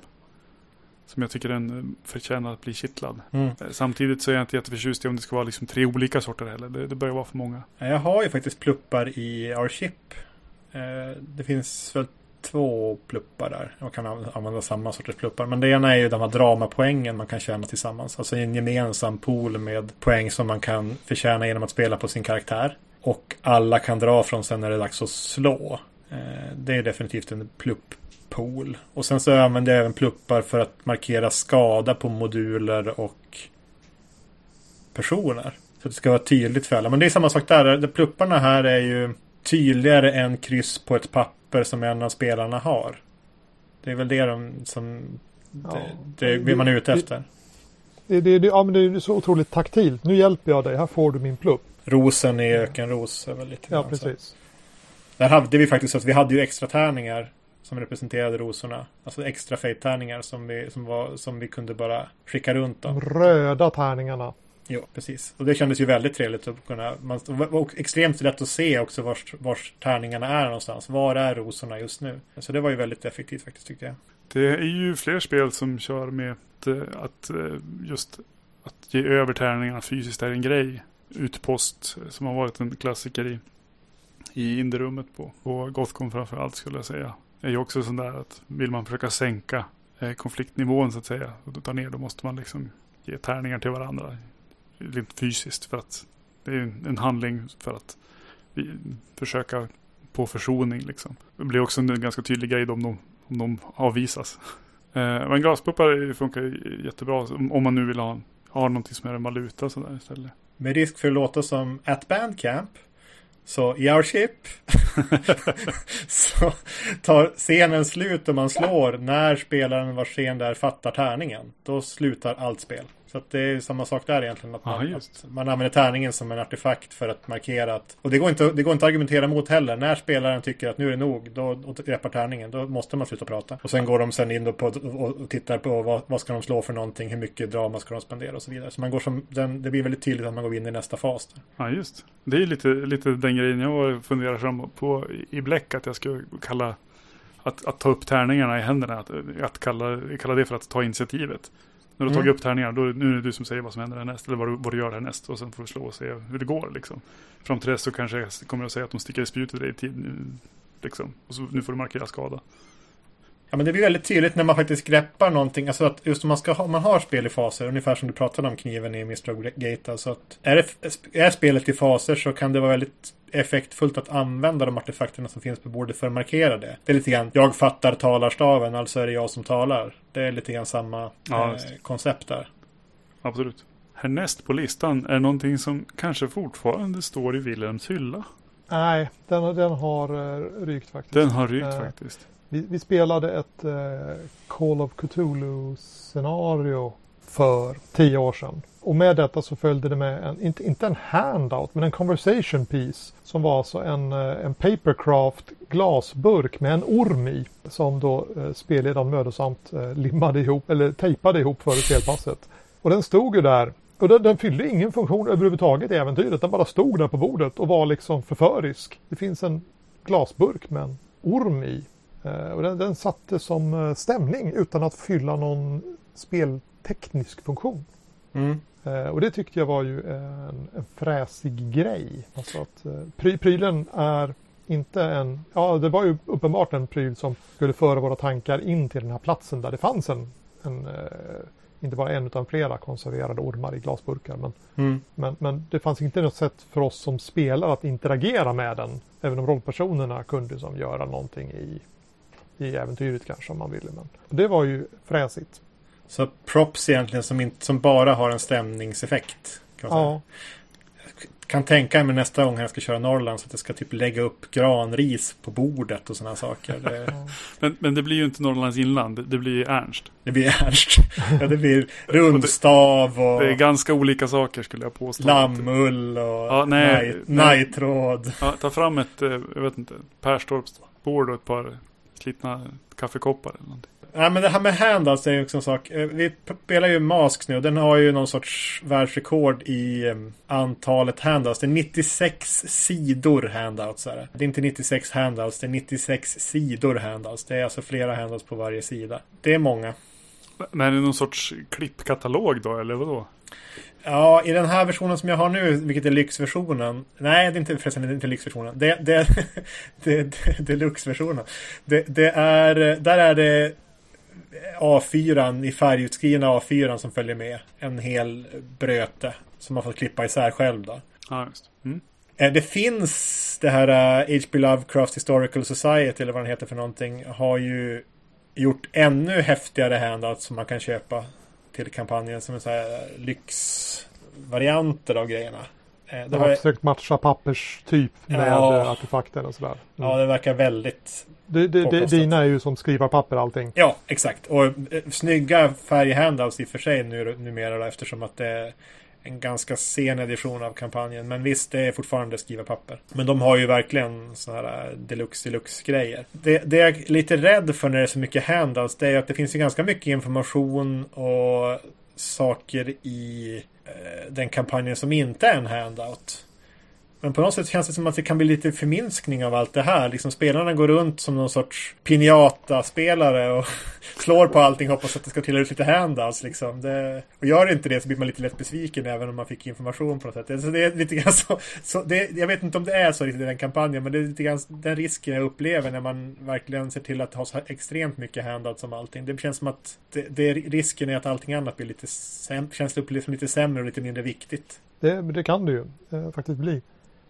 som jag tycker den förtjänar att bli kittlad. Mm. Eh, samtidigt så är jag inte jätteförtjust i om det ska vara liksom tre olika sorter heller. Det, det börjar vara för många. Jag har ju faktiskt pluppar i our chip. Eh, det finns väl två pluppar där. Man kan använda samma sorters pluppar. Men det ena är ju de här dramapoängen man kan tjäna tillsammans. Alltså en gemensam pool med poäng som man kan förtjäna genom att spela på sin karaktär. Och alla kan dra från sen när det är dags att slå. Eh, det är definitivt en plupppool. Och sen så använder jag även pluppar för att markera skada på moduler och personer. Så att det ska vara tydligt för alla. Men det är samma sak där. Plupparna här är ju tydligare än kryss på ett papper som en av spelarna har. Det är väl det de som ja, det, det man är ute efter. Det, det, det, ja, men det är så otroligt taktilt. Nu hjälper jag dig. Här får du min plupp. Rosen i ökenros är väl lite Ja, precis. Där hade vi faktiskt så att vi hade ju extra tärningar som representerade rosorna. Alltså extra fate-tärningar som vi, som, var, som vi kunde bara skicka runt. Då. De röda tärningarna. Jo, precis. Och det kändes ju väldigt trevligt att kunna... Man, och extremt lätt att se också var, vars tärningarna är någonstans. Var är rosorna just nu? Så det var ju väldigt effektivt faktiskt tyckte jag. Det är ju fler spel som kör med att, eh, att eh, just att ge över tärningarna fysiskt är en grej utpost eh, som har varit en klassiker i, i Inderummet på, på Gothcon framförallt skulle jag säga. Det är ju också sån där att vill man försöka sänka konfliktnivån så att säga och ta ner då måste man liksom ge tärningar till varandra. Rent fysiskt för att det är en handling för att vi, försöka på försoning liksom. Det blir också en ganska tydlig grej om de, om de avvisas. Eh, men glaspuppar funkar jättebra om man nu vill ha, ha någonting som är en valuta sådär istället. Med risk för att låta som at Bandcamp Så i Our Ship så tar scenen slut och man slår när spelaren vars scen där fattar tärningen. Då slutar allt spel. Så att det är samma sak där egentligen. Att man, Ja, att man använder tärningen som en artefakt för att markera att... Och det går inte, det går inte att argumentera mot heller. När spelaren tycker att nu är det nog, då och greppar tärningen, då måste man sluta prata. Och sen går de sen in på, och, tittar på vad, vad ska de slå för någonting, hur mycket drama ska de spendera och så vidare. Så man går som, den, det blir väldigt tydligt att man går in i nästa fas. Där. Ja, just. Det är lite, lite den grejen jag funderar på i bläck, att jag skulle kalla att, att ta upp tärningarna i händerna, att, att kalla, kalla det för att ta initiativet. När du har Mm. tagit upp tärningar, då nu är det du som säger vad som händer härnäst. Eller vad du, vad du gör härnäst. Och sen får du slå och se hur det går. Liksom. Fram till dess så kanske jag kommer att säga att de sticker i spjutet i dig Liksom. Och så, nu får du markera skada. Ja, men det blir väldigt tydligt när man faktiskt greppar någonting. Alltså att just om man, ska ha, om man har spel i faser, ungefär som du pratade om kniven i Mr. Gate. Alltså att är, det, är spelet i faser så kan det vara väldigt effektfullt att använda de artefakterna som finns på bordet för att markera det. Det är lite grann, jag fattar talarstaven, alltså är det jag som talar. Det är lite grann samma Ja, eh, koncept där. Absolut. Härnäst på listan är någonting som kanske fortfarande står i Wilhelms hylla. Nej, den, den har uh, rykt faktiskt. Den har rykt Eh, faktiskt. Vi, vi spelade ett eh, Call of Cthulhu-scenario för tio år sedan. Och med detta så följde det med, en, inte, inte en handout, men en conversation piece. Som var alltså en, eh, en papercraft glasburk med en orm i. Som då eh, spelledaren mödosamt eh, limmade ihop, eller tejpade ihop före spelpasset. Och den stod ju där. Och den, den fyllde ingen funktion överhuvudtaget i äventyret. Den bara stod där på bordet och var liksom förförisk. Det finns en glasburk med en orm i. Eh, och den, den satte som eh, stämning utan att fylla någon spelteknisk funktion. Mm. Eh, och det tyckte jag var ju en, en fräsig grej. Alltså att pry, prylen är inte en, ja det var ju uppenbart en pryl som skulle föra våra tankar in till den här platsen där det fanns en, en inte bara en utan flera konserverade ormar i glasburkar. Men, Mm. men, men det fanns inte något sätt för oss som spelare att interagera med den. Även om rollpersonerna kunde som göra någonting i, i äventyret kanske om man ville. Men det var ju fräsigt. Så props egentligen som, inte, som bara har en stämningseffekt. Man säga. Kan tänka mig nästa gång jag ska köra Norrland så att jag ska typ lägga upp granris på bordet och sådana saker. Det, Men, men det blir ju inte Norrlands inland. Det, blir Ernst. det blir Ernst. Ja, det blir rundstav och Det är ganska olika saker skulle jag påstå. lammull och Ja, nej. najtråd. Ja, ta fram ett, eh, jag vet inte, Perstorps bord och ett par slitna kaffekoppar eller någonting. Nej men det här med handouts är ju också en sak. Eh, Vi spelar ju Mask nu och den har ju någon sorts världsrekord i eh, antalet handouts. Det är 96 sidor handouts. Är det. det är inte 96 handouts, det är 96 sidor handouts. Det är alltså flera handouts på varje sida. Det är många. Men är det någon sorts klippkatalog då, eller vadå? Ja, i den här versionen som jag har nu, vilket är lyxversionen. Nej, det är inte förresten det är inte lyxversionen. Det, det, det, det, det är luxversionen. Det, det är, där är det A4 i färgutskrivna A4 som följer med. En hel bröte som man får klippa isär själv då. Ja, just. Mm. Eh, Det finns det här eh, H.P. Lovecraft Historical Society eller vad den heter för någonting. Har ju gjort ännu häftigare handouts som man kan köpa till kampanjen som är så här lyxvarianter av grejerna. Eh, Det de har försökt matcha papperstyp med Ja. artefakter och sådär. Mm. ja, det verkar väldigt... det, det, det, dina är ju som skrivarpapper allting. Ja, exakt. Och eh, snygga färghandouts i och för sig nu, numera då, eftersom att det är en ganska sen edition av kampanjen. Men visst, det är fortfarande skrivarpapper. Men de har ju verkligen sådana här eh, deluxe deluxe grejer. Det, det jag är lite rädd för när det är så mycket handouts, det är att det finns ju ganska mycket information och saker i Eh, den kampanjen som inte är en handout. Men på något sätt känns det som att det kan bli lite förminskning av allt det här. Liksom spelarna går runt som någon sorts pinjata-spelare och slår på allting och hoppas att det ska trilla ut lite handouts. Liksom. Det, och gör inte det så blir man lite lätt besviken även om man fick information på något sätt. Så det är lite grann så, så det, jag vet inte om det är så riktigt i den kampanjen men det är lite grann den risken jag upplever när man verkligen ser till att ha så extremt mycket handouts om allting. Det känns som att det, det, risken är att allting annat blir lite, säm, känns upplevs som lite sämre och lite mindre viktigt. Det, det kan det ju eh, faktiskt bli.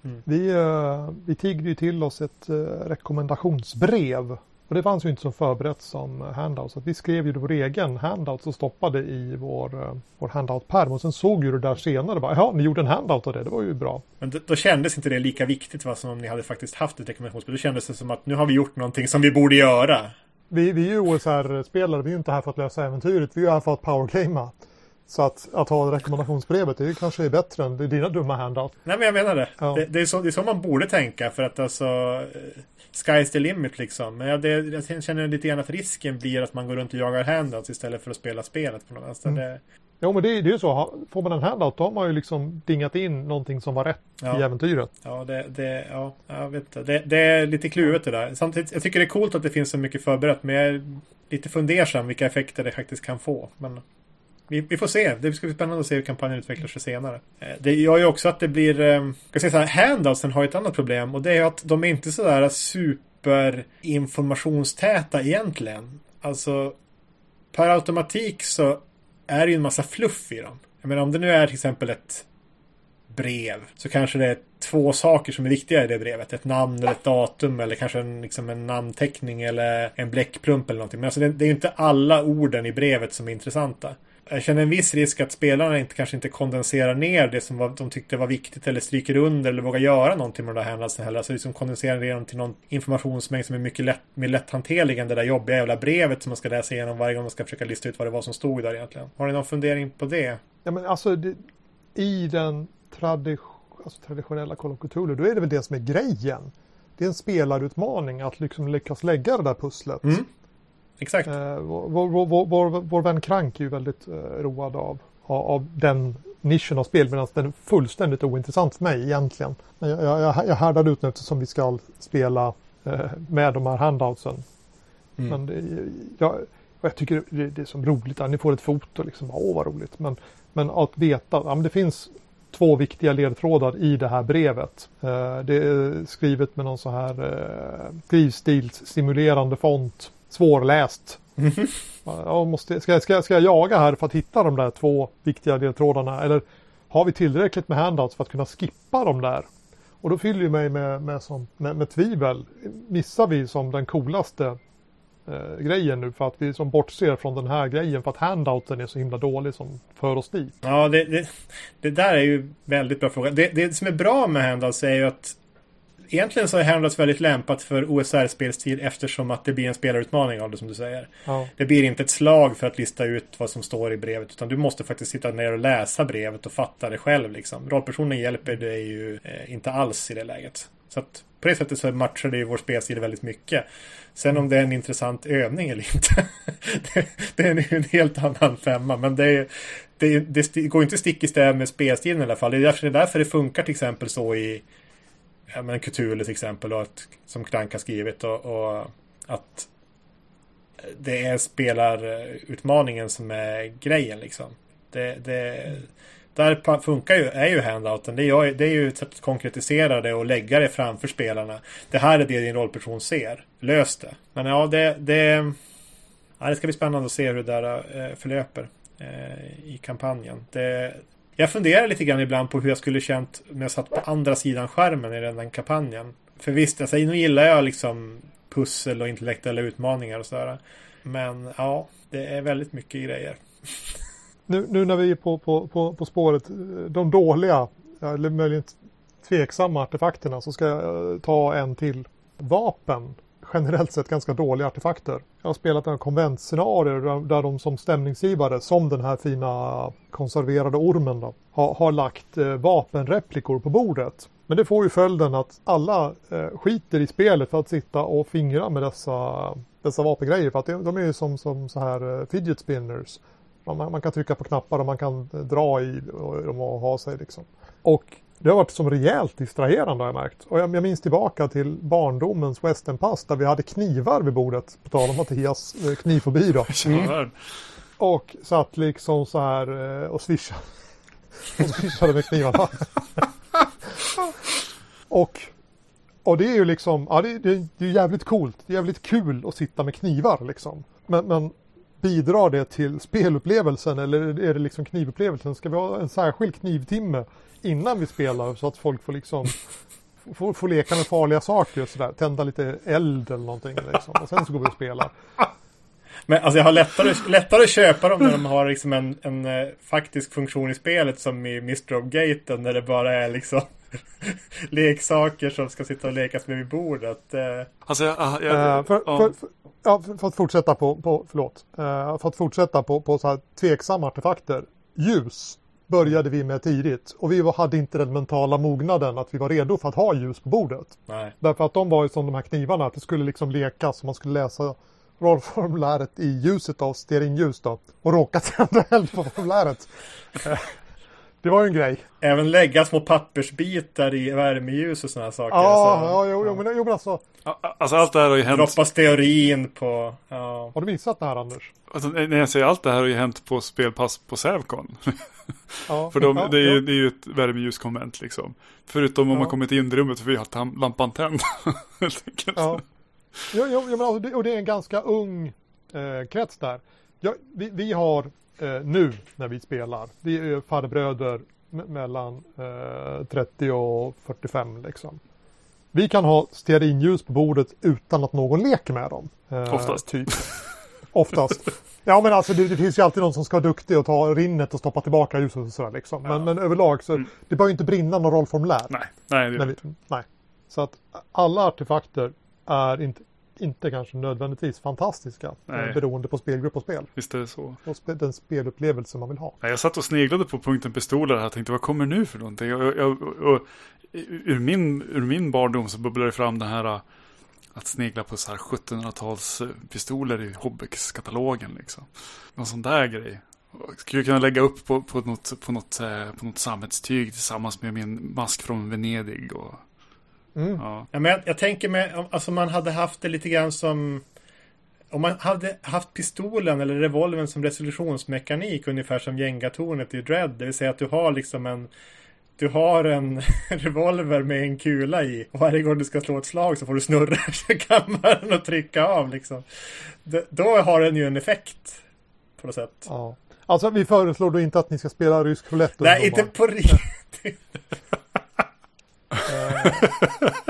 Mm. Vi, eh, vi tiggde ju till oss ett eh, rekommendationsbrev Och det fanns ju inte så förberett som handout. Så vi skrev ju vår egen handout och stoppade i vår, eh, vår handout-pärm. Och sen såg ju det där senare. Bara, ja, ni gjorde en handout av det. Det var ju bra. Men då, då kändes inte det lika viktigt va, som om ni hade faktiskt haft ett rekommendationsspel. Då kändes det som att nu har vi gjort någonting som vi borde göra. Vi, vi är ju OSR-spelare. Vi är ju inte här för att lösa äventyret. Vi är här för att powergamea. Så att, att ha rekommendationsbrevet, det kanske är bättre än dina dumma handout. Nej, men jag menar det. Ja. Det, det, är så, det är så man borde tänka för att alltså eh, Sky's the limit liksom. Men jag, det, jag känner lite grann att risken blir att man går runt och jagar handouts istället för att spela spelet på något vänster. Mm. Det... Jo men det, det är ju så. Får man en handout då har man ju liksom dingat in någonting som var rätt ja. i äventyret. Ja, det, det, ja, jag vet inte. Det, det är lite kluvet det där. Samtidigt, jag tycker det är coolt att det finns så mycket förberett. Men jag är lite fundersam vilka effekter det faktiskt kan få. Men vi, vi, får se. Det ska bli spännande att se hur kampanjen utvecklar sig senare. Eh, det gör ju också att det blir... Eh, jag ska säga så här, handoutsen har ett annat problem. Och det är att de är inte sådär superinformationstäta egentligen. Alltså, per automatik så är det ju en massa fluff i dem. Jag menar om det nu är till exempel ett brev så kanske det är två saker som är viktiga i det brevet. Ett namn eller ett datum eller kanske en, liksom en namnteckning eller en bläckplump eller någonting. Men alltså det, det är inte alla orden i brevet som är intressanta jag känner en viss risk att spelarna inte, kanske inte kondenserar ner det som var, de tyckte var viktigt eller stryker under eller vågar göra någonting med de där händelserna heller. Alltså liksom kondenserar ner dem till någon informationsmängd som är mycket lätt, mer lätthanterlig än det där jobbiga jävla brevet som man ska läsa igenom varje gång man ska försöka lista ut vad det var som stod där egentligen. Har ni någon fundering på det? Ja men alltså det, i den tradition, alltså, traditionella Call of Cthulhu då är det väl det som är grejen. Det är en spelarutmaning att liksom lyckas lägga det där pusslet. Mm. Exakt. Eh, vår, vår, vår, vår, vän Krank är ju väldigt eh, road av, av den nischen av spel medan den är fullständigt ointressant för mig egentligen. Men jag, jag, jag härdade ut nu eftersom vi ska spela eh, med de här handoutsen. Mm. Men det, jag, jag tycker det, det är så roligt, att ni får ett foto liksom, åh vad roligt. Men, men att veta, ja, men det finns två viktiga ledtrådar i det här brevet. Eh, det är skrivet med någon så här eh, skrivstilssimulerande font svårläst. Mm -hmm. jag måste, ska, ska, ska jag jaga här för att hitta de där två viktiga ledtrådarna? Eller har vi tillräckligt med handouts för att kunna skippa de där? Och då fyller ju mig med, med, som, med, med tvivel. Missar vi som den coolaste eh, grejen nu för att vi som bortser från den här grejen för att handouten är så himla dålig som för oss dit? Ja, det, det, det där är ju väldigt bra fråga. Det, det som är bra med handouts är ju att egentligen så är Handouts väldigt lämpat för OSR-spelstid eftersom att det blir en spelarutmaning av det som du säger. Ja. Det blir inte ett slag för att lista ut vad som står i brevet utan du måste faktiskt sitta ner och läsa brevet och fatta det själv. Liksom. Rollpersonen hjälper dig ju eh, inte alls i det läget. Så att på det sättet så matchar det ju vår spelstil väldigt mycket. Sen om det är en intressant övning eller inte. det, det, är en helt annan femma. Men det, det, det går inte stick i stäv med spelstilen i alla fall. Det är därför, det är därför det funkar till exempel så i ja, men Cthulhu till exempel och att, som Krank har skrivit och, och, att det är spelarutmaningen eh, som är grejen liksom. Det, det, där funkar ju, är ju handouten. Det är, det är ju ett sätt att konkretisera det och lägga det framför spelarna. Det här är det din rollperson ser. Lös det. Men ja, det, det, ja, det ska bli spännande att se hur det där eh, förlöper eh, i kampanjen. Det, jag funderar lite grann ibland på hur jag skulle känt om jag satt på andra sidan skärmen i den kampanjen. För visst, alltså, nu gillar jag liksom pussel och intellektuella utmaningar och sådär. Men ja, det är väldigt mycket grejer. Nu, nu när vi är på, på, på, på spåret, de dåliga, eller möjligen tveksamma artefakterna, så ska jag ta en till. Vapen generellt sett ganska dåliga artefakter. Jag har spelat en konventscenarier där de som stämningsgivare, som den här fina konserverade ormen då, har, har lagt eh, vapenreplikor på bordet. Men det får ju följden att alla eh, skiter i spelet för att sitta och fingra med dessa, dessa vapengrejer. För att de är ju som, som så här eh, fidget spinners. Man, man, kan trycka på knappar och man kan eh, dra i dem och ha sig liksom. Och det har varit som rejält distraherande har jag märkt. Och jag, jag minns tillbaka till barndomens westernpass där vi hade knivar vid bordet. På tal om Mattias eh, knivfobi då. Mm. Och satt liksom så här eh, och swishade. och swishade med knivarna. och, och det är ju liksom, ja det, det, det är jävligt coolt. Det är jävligt kul att sitta med knivar liksom. Men, men bidrar det till spelupplevelsen eller är det liksom knivupplevelsen? Ska vi ha en särskild knivtimme innan vi spelar så att folk får liksom får, får leka med farliga saker och sådär. Tända lite eld eller någonting. Liksom. Och sen så går vi och spelar. Men alltså jag har lättare, lättare att köpa dem när de har liksom en, en eh, faktisk funktion i spelet som i Mr. of Gaten när det bara är liksom leksaker som ska sitta och lekas med vid bordet. Uh. Alltså jag, jag, jag, uh, för, ja. För, för, ja, för, att fortsätta på, på förlåt. för att fortsätta på, på så här tveksamma artefakter. Ljus började vi med tidigt och vi hade inte den mentala mognaden att vi var redo för att ha ljus på bordet. Nej. Därför att de var ju som de här knivarna, att det skulle liksom lekas och man skulle läsa rollformuläret i ljuset av stearinljus då och råka tända eld på formuläret. Det var ju en grej. Även lägga små pappersbitar i värmeljus och sådana saker. Ja, så, ja, jo, jo, men, jo, men alltså. Alltså allt det här har ju hänt. Droppa stearin på. Ja. Har du missat det här Anders? Alltså, när jag säger allt det här har ju hänt på spelpass på Sävcon. Ja, för de, ja, det, är ju, ja. det är ju ett värmeljuskonvent liksom. Förutom om Ja. man kommit in i rummet för vi har haft lampan tänd. Helt enkelt. Ja. Jo, jo, men alltså, det, och det är en ganska ung eh, krets där. Ja, vi, vi har eh, nu när vi spelar, vi är farbröder me- mellan eh, 30 och 45 liksom. Vi kan ha stearinljus på bordet utan att någon leker med dem. Eh, Oftast. Typ. Oftast. Ja men alltså det, det finns ju alltid någon som ska vara duktig och ta rinnet och stoppa tillbaka ljuset och sådär liksom. Men, Ja. men överlag så Mm. det bör ju inte brinna någon rollformulär. Nej, nej, det Nej, vi, nej. Så att alla artefakter är inte, inte kanske nödvändigtvis fantastiska. Nej. Beroende på spelgrupp och spel. visst är det så. Och spe, den spelupplevelse man vill ha. Jag satt och sneglade på punkten pistoler här och tänkte vad kommer nu för någonting? Och, och, och, ur, min, ur min barndom så bubblar det fram det här äh, att snegla på så här 1700-tals äh, pistoler i Hobbex-katalogen liksom. Någon sån där grej. Och Skulle kunna lägga upp på, på, något, på, något, eh, på något sammetstyg tillsammans med min mask från Venedig. Och, Mm. ja. Ja, men jag, jag tänker mig, alltså man hade haft det lite grann som om man hade haft pistolen eller revolvern som resolutionsmekanik ungefär som gängatornet i Dread. Det vill säga att du har liksom en du har en revolver med en kula i och varje gång du ska slå ett slag så får du snurra kammaren och trycka av liksom. Då har den ju en effekt. På något sätt. Ja. Alltså vi föreslår då inte att ni ska spela rysk roulette. Nej, inte på riktigt.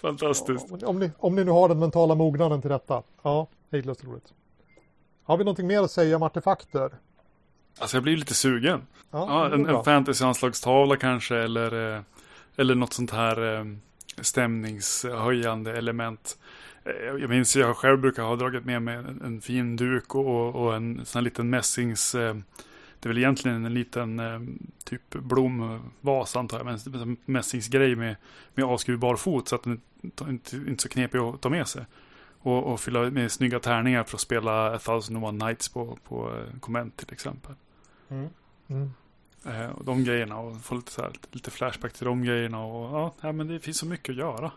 Fantastiskt. om, om, ni, om ni nu har den mentala mognaden till detta. Ja, hejdlöst roligt. Har vi någonting mer att säga om artefakter? Alltså jag blir lite sugen. Ja, Ja, en, en fantasy-anslagstavla kanske eller, eh, eller något sånt här eh, stämningshöjande element. Eh, Jag minns jag själv brukar ha dragit med mig en, en fin duk och, och en sån här liten mässings... Det är väl egentligen en liten eh, typ blomvas antar jag. Men en mässingsgrej med, med avskruvbar fot så att den inte, inte, så knepig att ta med sig. Och, och fylla med snygga tärningar för att spela A thousand and one nights på, på eh, konvent till exempel. Mm. Mm. Eh, och de grejerna och få lite, så här, lite flashback till de grejerna. Och, ja, men det finns så mycket att göra.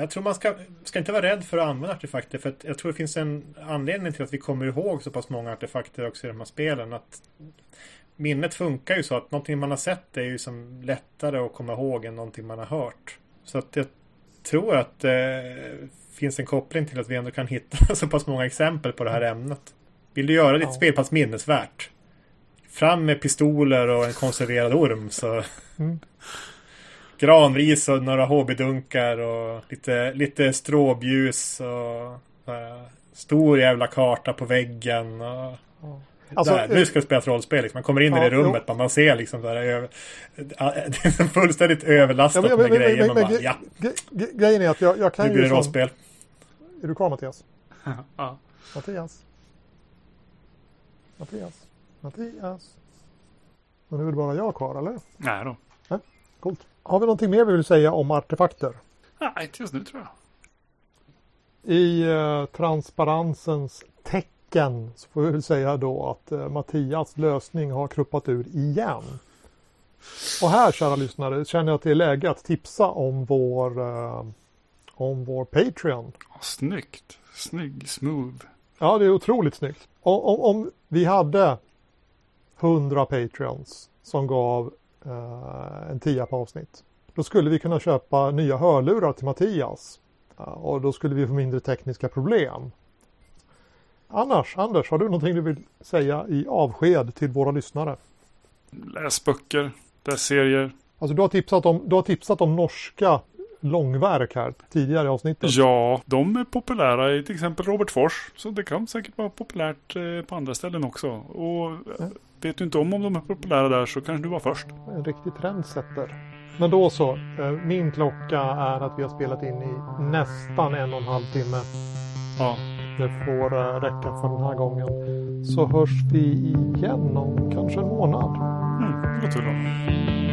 Jag tror man ska, ska inte vara rädd för att använda artefakter. För att jag tror det finns en anledning till att vi kommer ihåg så pass många artefakter också i de här spelen. Att minnet funkar ju så att någonting man har sett är ju som lättare att komma ihåg än någonting man har hört. Så att jag tror att det finns en koppling till att vi ändå kan hitta så pass många exempel på det här ämnet. Vill du göra ditt Ja. spelpass minnesvärt? Fram med pistoler och en konserverad orm så Mm. Granris och några HB-dunkar och lite, lite stråbljus och eh, stor jävla karta på väggen. Och, Ja. Alltså, där, nu ska du spela ett rollspel. Liksom. Man kommer in i Ja, det rummet, man, man ser liksom där över, det är fullständigt överlastat Ja, men- med men- grejer. men- men- bara, ja, gre- gre- Grejen är att jag, jag kan nu blir ju det som... rollspel. Är du kvar Mattias? ja. Mattias? Mattias? Mattias? Men nu är det bara jag kvar eller? Nej då. Coolt. Har vi någonting mer vi vill säga om artefakter? Nej, inte just nu tror jag. I eh, transparensens tecken så får vi väl säga då att eh, Mattias lösning har kruppat ur igen. Och här kära lyssnare känner jag att det är läge att tipsa om vår, eh, om vår Patreon. Snyggt. Snygg, smooth. Ja, det är otroligt snyggt. Om, om, om vi hade 100 Patreons som gav en tia på avsnitt. Då skulle vi kunna köpa nya hörlurar till Mattias. Ja, och då skulle vi få mindre tekniska problem. Annars, Anders, har du någonting du vill säga i avsked till våra lyssnare? Läs böcker, läs serier, Alltså du har tipsat om, du har tipsat om norska långverk här tidigare i avsnittet. Ja, de är populära i till exempel Robert Fors. Så det kan säkert vara populärt eh, på andra ställen också. Och eh, vet du inte om om de är populära där så kanske du var först. En riktig trendsetter. Men då så, eh, min klocka är att vi har spelat in i nästan en och en halv timme. Ja, Det får räcka för den här gången. Så hörs vi igen om kanske en månad. mm, det låter bra.